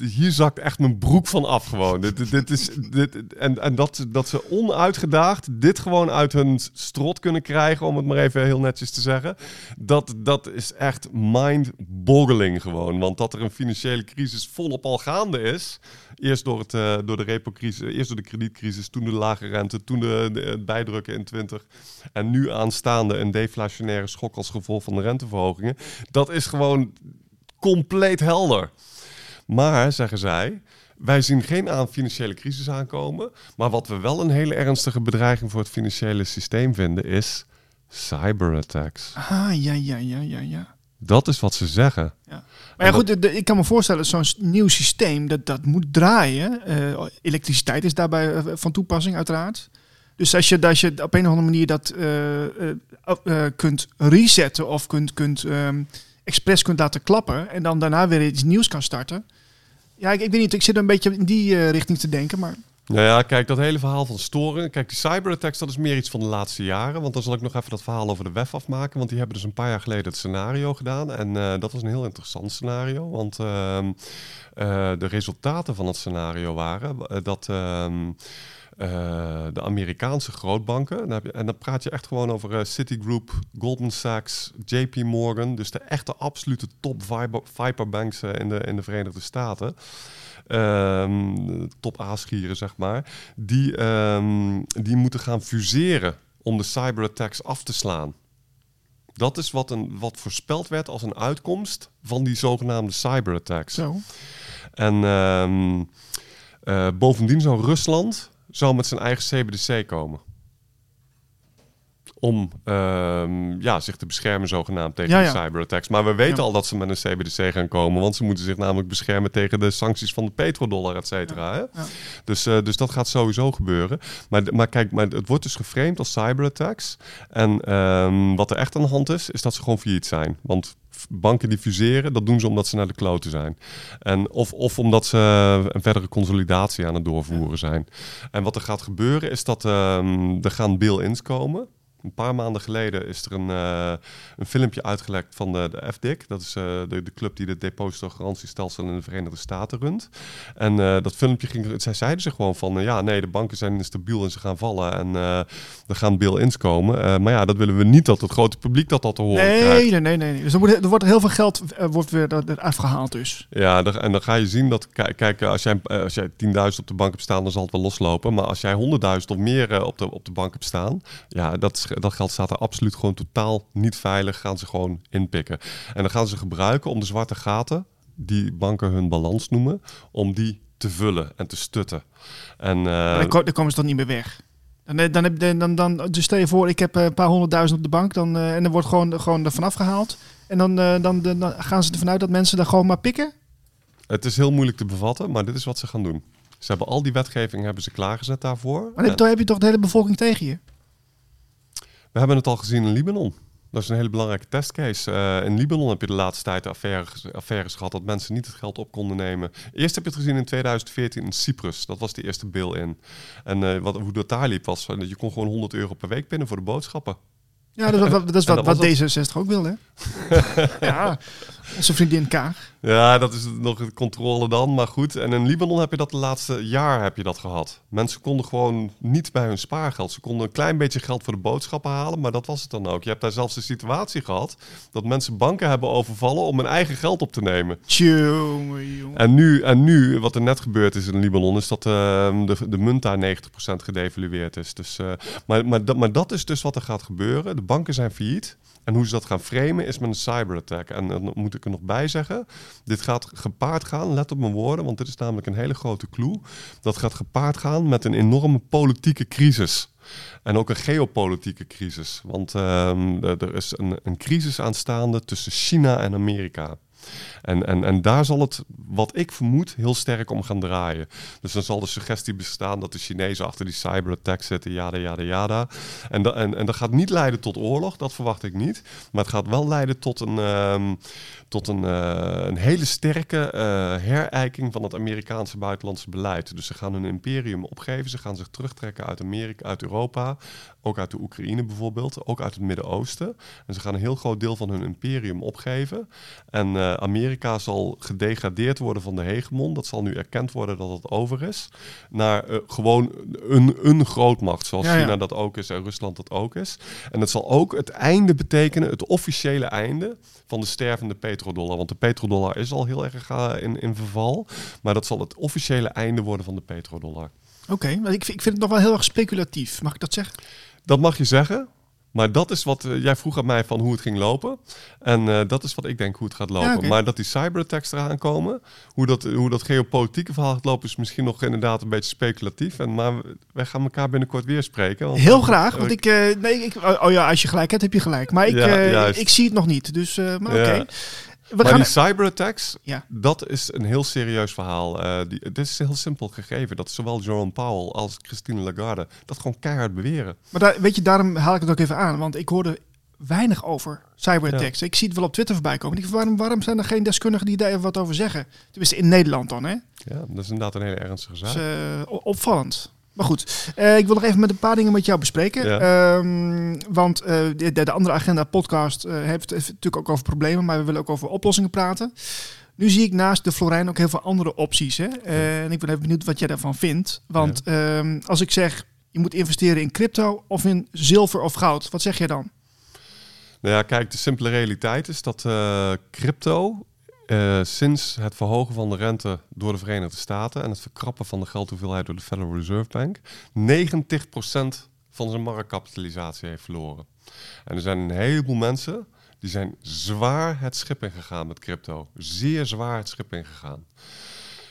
hier zakt echt mijn broek van af gewoon. Dit, dit, is, dit, en en dat, dat ze onuitgedaagd dit gewoon uit hun strot kunnen krijgen, om het maar even heel netjes te zeggen. Dat, dat is echt mind-boggling gewoon. Want dat er een financiële crisis volop al gaande is. Eerst door, het, eh, door de repo-crisis, eerst door de kredietcrisis, toen de lage rente, toen de, de, bijdrukken in 20. En nu aanstaande een deflationaire schok als gevolg van de renteverhogingen. Dat is gewoon compleet helder. Maar, zeggen zij, wij zien geen aan financiële crisis aankomen. Maar wat we wel een hele ernstige bedreiging voor het financiële systeem vinden, is cyberattacks. Ah, ja, ja, ja, ja, ja. Dat is wat ze zeggen. Maar ja, goed, de- de- ik kan me voorstellen, zo'n nieuw systeem, dat, dat moet draaien. Eh, elektriciteit is daarbij eh, van toepassing, uiteraard. Dus als je, als je op een of andere manier dat eh, kunt resetten of kunt, kunt ehm, expres kunt laten klappen en dan daarna weer iets nieuws kan starten. Ja, ik, ik weet niet, ik zit een beetje in die eh, richting te denken, maar Nou ja, kijk, dat hele verhaal van storen. Kijk, die cyberattacks, dat is meer iets van de laatste jaren. Want dan zal ik nog even dat verhaal over de WEF afmaken. Want die hebben dus een paar jaar geleden het scenario gedaan. En eh, dat was een heel interessant scenario. Want ehm, eh, de resultaten van het scenario waren dat... eh, de Amerikaanse grootbanken. Dan heb je, en dan praat je echt gewoon over eh, Citigroup, Goldman Sachs, JP Morgan. Dus de echte absolute top viper, viperbanks eh, in, de, in de Verenigde Staten. Ehm, top aasgieren, zeg maar. Die, ehm, die moeten gaan fuseren om de cyberattacks af te slaan. Dat is wat, een, wat voorspeld werd als een uitkomst van die zogenaamde cyberattacks. Zo. En ehm, eh, bovendien zou Rusland zou met zijn eigen CBDC komen. Om ehm, ja, zich te beschermen zogenaamd tegen Ja, de ja. cyberattacks. Maar we weten Ja. al dat ze met een CBDC gaan komen. Want ze moeten zich namelijk beschermen tegen de sancties van de petrodollar, et cetera. Dus, eh, dus dat gaat sowieso gebeuren. Maar, maar kijk, maar het wordt dus geframed als cyberattacks. En ehm, wat er echt aan de hand is, is dat ze gewoon failliet zijn. Want banken die fuseren, dat doen ze omdat ze naar de kloten zijn. En of, of omdat ze een verdere consolidatie aan het doorvoeren zijn. En wat er gaat gebeuren is dat ehm, er gaan bail-ins komen. Een paar maanden geleden is er een, eh, een filmpje uitgelekt van de, de FDIC. Dat is eh, de, de club die het depositogarantiestelsel in de Verenigde Staten runt. En eh, dat filmpje ging, zij zeiden ze gewoon van, ja, nee, de banken zijn instabiel en ze gaan vallen. En er gaan bail-ins komen. Maar ja, dat willen we niet dat het grote publiek dat al te horen krijgt. Nee, nee, nee, nee. nee. Dus er wordt, er wordt heel veel geld wordt weer er- er afgehaald dus. Ja, en dan ga je zien dat, ki- kijk, als jij, als jij 10.000 op de bank hebt staan, dan zal het wel loslopen. Maar als jij 100.000 of meer op, de, op de bank hebt staan, ja, dat, is- dat geld staat er absoluut gewoon totaal niet veilig. Gaan ze gewoon inpikken. En dan gaan ze gebruiken om de zwarte gaten, die banken hun balans noemen, om die te vullen en te stutten. En, eh, dan, ko- dan komen ze dan niet meer weg. Dan, eh, dan, heb, dan, dan, dan, dus stel je voor, ik heb eh, een paar honderdduizend op de bank dan, en er wordt gewoon, gewoon er vanaf gehaald. En dan, dan, dan, gaan ze ervan uit dat mensen daar gewoon maar pikken. het is heel moeilijk te bevatten, maar dit is wat ze gaan doen. Ze hebben al die wetgeving hebben ze klaargezet daarvoor. Maar dan heb je toch de hele bevolking tegen je. We hebben het al gezien in Libanon. Dat is een hele belangrijke testcase. Eh, in Libanon heb je de laatste tijd affaires, affaires gehad dat mensen niet het geld op konden nemen. Eerst heb je het gezien in 2014 in Cyprus. Dat was de eerste bail-in. En eh, wat, hoe dat daar liep was, eh, dat je kon gewoon 100 euro per week pinnen voor de boodschappen. Ja, dat, dat, dat is wat, dat wat was D66 ook wil, hè? ja, onze vriendin Kaag. Ja, dat is nog een controle dan, maar goed. En in Libanon heb je dat de laatste jaar heb je dat gehad. Mensen konden gewoon niet bij hun spaargeld. Ze konden een klein beetje geld voor de boodschappen halen, maar dat was het dan ook. Je hebt daar zelfs de situatie gehad dat mensen banken hebben overvallen om hun eigen geld op te nemen. Tjonge. En nu, en nu, wat er net gebeurd is in Libanon, is dat ehm, de, de munt daar 90% gedevalueerd is. Dus, eh, maar, maar, dat, maar dat is dus wat er gaat gebeuren. De banken zijn failliet. En hoe ze dat gaan framen is met een cyberattack. En dan moet ik er nog bij zeggen, dit gaat gepaard gaan, let op mijn woorden, want dit is namelijk een hele grote clue. Dat gaat gepaard gaan met een enorme politieke crisis. En ook een geopolitieke crisis. Want ehm, er is een, een crisis aanstaande tussen China en Amerika. En, en, en daar zal het, wat ik vermoed, heel sterk om gaan draaien. Dus dan zal de suggestie bestaan dat de Chinezen achter die cyberattack zitten, jada, jada, jada. En, da, en, en dat gaat niet leiden tot oorlog, dat verwacht ik niet. Maar het gaat wel leiden tot een, ehm, tot een, eh, een hele sterke eh, herijking van het Amerikaanse buitenlandse beleid. Dus ze gaan hun imperium opgeven, ze gaan zich terugtrekken uit Amerika, uit Europa, ook uit de Oekraïne bijvoorbeeld, ook uit het Midden-Oosten. En ze gaan een heel groot deel van hun imperium opgeven. En eh, Amerika zal gedegradeerd worden van de hegemon. Dat zal nu erkend worden dat het over is. Naar eh, gewoon een, een grootmacht, zoals Ja, ja. China dat ook is en Rusland dat ook is. En het zal ook het einde betekenen, het officiële einde van de stervende petrodollar. Want de petrodollar is al heel erg eh, in, in verval. Maar dat zal het officiële einde worden van de petrodollar. Oké, maar ik, ik vind het nog wel heel erg speculatief. Mag ik dat zeggen? Dat mag je zeggen. Maar dat is wat eh, jij vroeg aan mij van hoe het ging lopen. En eh, dat is wat ik denk hoe het gaat lopen. Ja, oké. Maar dat die cyberattacks eraan komen, hoe dat, hoe dat geopolitieke verhaal gaat lopen, is misschien nog inderdaad een beetje speculatief. En, maar wij gaan elkaar binnenkort weer spreken. Want, Heel eh, graag, want ik, eh, nee, ik... oh, Oh ja, als je gelijk hebt, heb je gelijk. Maar ik, Ja, eh, ik zie het nog niet, dus... eh, maar oké. Maar gaan... die cyberattacks, Ja. dat is een heel serieus verhaal. Eh die, dit is heel simpel gegeven. Dat zowel Jerome Powell als Christine Lagarde dat gewoon keihard beweren. Maar daar, weet je, daarom haal ik het ook even aan. Want ik hoorde weinig over cyberattacks. Ik zie het wel op Twitter voorbij komen. Ik waarom, waarom zijn er geen deskundigen die daar even wat over zeggen? Tenminste, in Nederland dan, hè? Ja, dat is inderdaad een hele ernstige zaak. Dus, eh, o- opvallend. Maar goed, eh, ik wil nog even met een paar dingen met jou bespreken. Ehm, want eh, de, de andere agenda podcast eh, heeft, heeft natuurlijk ook over problemen, maar we willen ook over oplossingen praten. Nu zie ik naast de Florijn ook heel veel andere opties. Hè? En ik ben even benieuwd wat jij daarvan vindt. Want ehm, als ik zeg, je moet investeren in crypto of in zilver of goud, wat zeg jij dan? Nou ja, kijk, de simpele realiteit is dat crypto eh, sinds het verhogen van de rente door de Verenigde Staten en het verkrappen van de geldhoeveelheid door de Federal Reserve Bank 90% van zijn marktkapitalisatie heeft verloren. En er zijn een heleboel mensen die zijn zwaar het schip ingegaan met crypto. Zeer zwaar het schip ingegaan.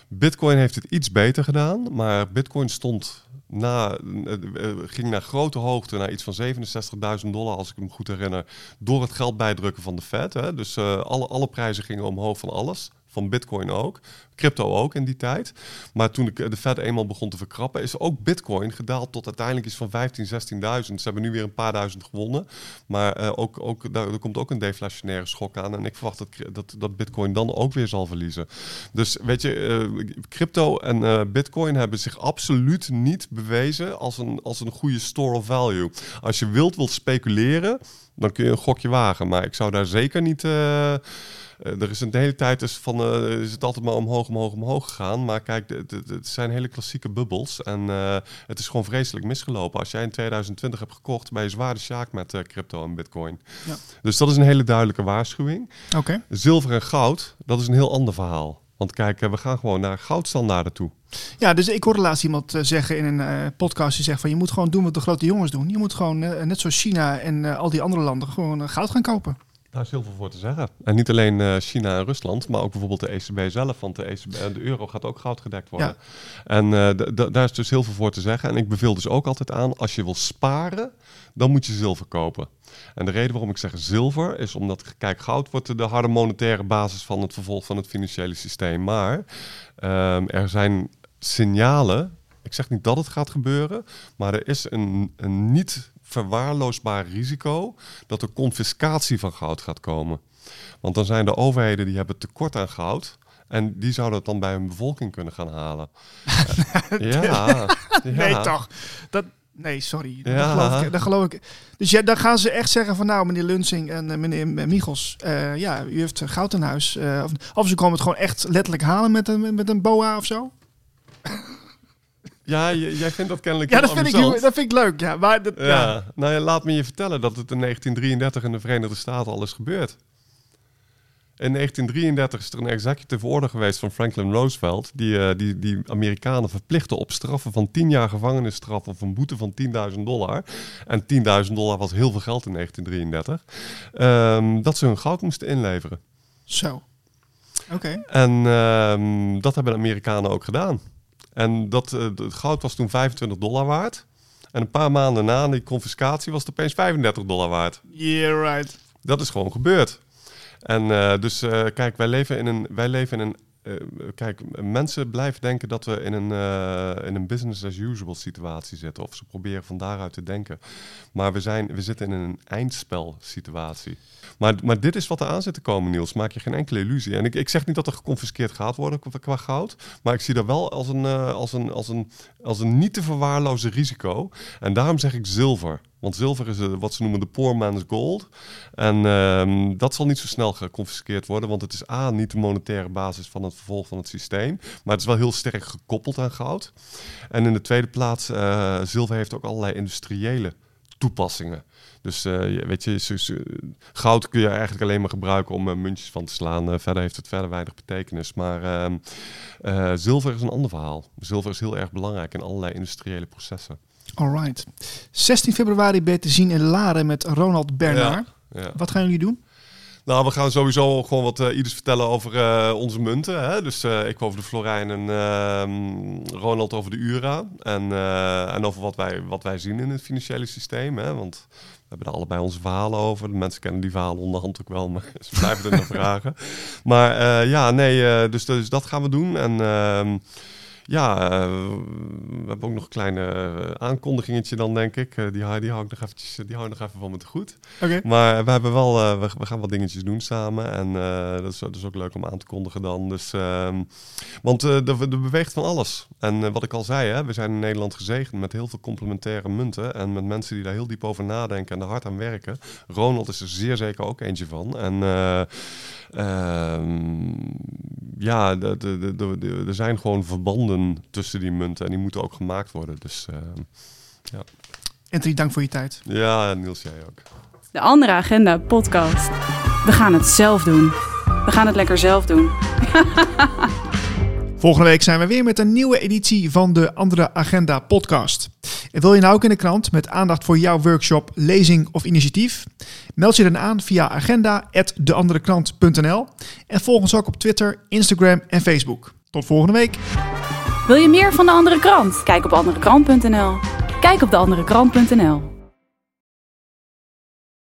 Bitcoin heeft het iets beter gedaan, maar Bitcoin stond na, eh, eh, ging naar grote hoogte, naar iets van 67.000 dollar, als ik me goed herinner, door het geld bijdrukken van de Fed. Hè. Dus uh, alle, alle prijzen gingen omhoog van alles van Bitcoin ook. Crypto ook in die tijd. Maar toen de, de Fed eenmaal begon te verkrappen, is ook Bitcoin gedaald tot uiteindelijk iets van 15, 16.000. Ze hebben nu weer een paar duizend gewonnen. Maar uh, ook, ook, daar, er komt ook een deflationaire schok aan. En ik verwacht dat, dat, dat Bitcoin dan ook weer zal verliezen. Dus weet je, uh, crypto en Bitcoin hebben zich absoluut niet bewezen als een, als een goede store of value. Als je wilt, wilt speculeren, dan kun je een gokje wagen. Maar ik zou daar zeker niet. Uh, er is een hele tijd dus van, uh, is het altijd maar omhoog, omhoog, omhoog gegaan. Maar kijk, het, zijn hele klassieke bubbels. En uh, het is gewoon vreselijk misgelopen. Als jij in 2020 hebt gekocht, ben je zwaar de sjaak met uh, crypto en bitcoin. Ja. Dus dat is een hele duidelijke waarschuwing. Okay. Zilver en goud, dat is een heel ander verhaal. Want kijk, we gaan gewoon naar goudstandaarden toe. Ja, dus ik hoorde laatst iemand zeggen in een uh, podcast die zegt van je moet gewoon doen wat de grote jongens doen. Je moet gewoon uh, net zoals China en uh, al die andere landen gewoon goud gaan kopen. Daar is heel veel voor te zeggen. En niet alleen uh, China en Rusland, maar ook bijvoorbeeld de ECB zelf. Want de, ECB, de euro gaat ook goud gedekt worden. Ja. En uh, daar is dus heel veel voor te zeggen. En ik beveel dus ook altijd aan, als je wil sparen, dan moet je zilver kopen. En de reden waarom ik zeg zilver is omdat, kijk, goud wordt de harde monetaire basis van het vervolg van het financiële systeem. Maar um, er zijn signalen, ik zeg niet dat het gaat gebeuren, maar er is een, een niet verwaarloosbaar risico dat er confiscatie van goud gaat komen. Want dan zijn de overheden die hebben tekort aan goud. En die zouden het dan bij hun bevolking kunnen gaan halen. ja, ja. Nee, toch. Dat, nee, sorry. Ja. Dat, geloof ik, dat geloof ik. Dus ja, dan gaan ze echt zeggen van nou, meneer Lunsing en uh, meneer Michels, uh, ja, u heeft goud in huis. Uh, of, of, ze komen het gewoon echt letterlijk halen met een, met een boa of zo. Ja, jij vindt dat kennelijk Ja, dat vind, ik, dat vind ik leuk. Ja, maar dat, ja. ja. Nou ja, laat me je vertellen dat het in 1933 in de Verenigde Staten al is gebeurd. In 1933 is er een executive order geweest van Franklin Roosevelt... die, uh, die, die Amerikanen verplichtte op straffen van 10 jaar gevangenisstraf... of een boete van 10.000 dollar. En 10.000 dollar was heel veel geld in 1933. Um, dat ze hun goud moesten inleveren. Zo. Oké. Okay. En um, dat hebben de Amerikanen ook gedaan. En dat, uh, het goud was toen 25 dollar waard. En een paar maanden na die confiscatie was het opeens 35 dollar waard. Yeah, right. Dat is gewoon gebeurd. En uh, dus uh, kijk, wij leven in een, wij leven in een kijk, mensen blijven denken dat we in een, in een business as usual situatie zitten. Of ze proberen van daaruit te denken. Maar we, zijn, we zitten in een eindspel situatie. Maar, maar dit is wat er aan zit te komen, Niels. Maak je geen enkele illusie. En ik, ik zeg niet dat er geconfiskeerd gaat worden qua goud. Maar ik zie dat wel als een, uh, als, een, als, een, als een niet te verwaarlozen risico. En daarom zeg ik zilver. Want zilver is wat ze noemen de poor man's gold. En um, dat zal niet zo snel geconfiskeerd worden, want het is A, niet de monetaire basis van het vervolg van het systeem. Maar het is wel heel sterk gekoppeld aan goud. En in de tweede plaats, uh, zilver heeft ook allerlei industriële toepassingen. Dus uh, weet je, goud kun je eigenlijk alleen maar gebruiken om uh, muntjes van te slaan. Uh, verder heeft het verder weinig betekenis. Maar ehm, zilver is een ander verhaal. Zilver is heel erg belangrijk in allerlei industriële processen. Alright. 16 februari ben je te zien in Laren met Ronald Bernard. Ja, ja. Wat gaan jullie doen? Nou, we gaan sowieso gewoon wat uh, ieders vertellen over uh, onze munten. Hè? Dus uh, ik over de Florijn en uh, Ronald over de Ura. En, en over wat wij, wat wij zien in het financiële systeem. Hè? Want we hebben daar allebei onze verhalen over. De mensen kennen die verhalen onderhand ook wel, maar ze blijven er nog vragen. Maar ja, nee, dus, dus dat gaan we doen. En ehm, ja, uh, we hebben ook nog een kleine uh, aankondigingetje dan, denk ik. Uh, die, die, hou ik nog eventjes, die hou ik nog even van me te goed. Okay. Maar we, hebben wel, we, we, gaan wat dingetjes doen samen. En dat is, dat, is, ook leuk om aan te kondigen dan. Dus, ehm, want er, er beweegt van alles. En wat ik al zei, hè, we zijn in Nederland gezegend met heel veel complementaire munten. En met mensen die daar heel diep over nadenken en er hard aan werken. Ronald is er zeer zeker ook eentje van. En ehm, ja, er zijn gewoon verbanden tussen die munten en die moeten ook gemaakt worden. Dus uh, ja. Anthony, dank voor je tijd. Ja, Niels, jij ook. De andere agenda podcast. We gaan het zelf doen. We gaan het lekker zelf doen. Volgende week zijn we weer met een nieuwe editie van de Andere Agenda podcast. En wil je nou ook in de krant met aandacht voor jouw workshop, lezing of initiatief? Meld je dan aan via agenda.deanderekrant.nl en volg ons ook op Twitter, Instagram en Facebook. Tot volgende week. Wil je meer van De Andere Krant? Kijk op anderekrant.nl. Kijk op deanderekrant.nl.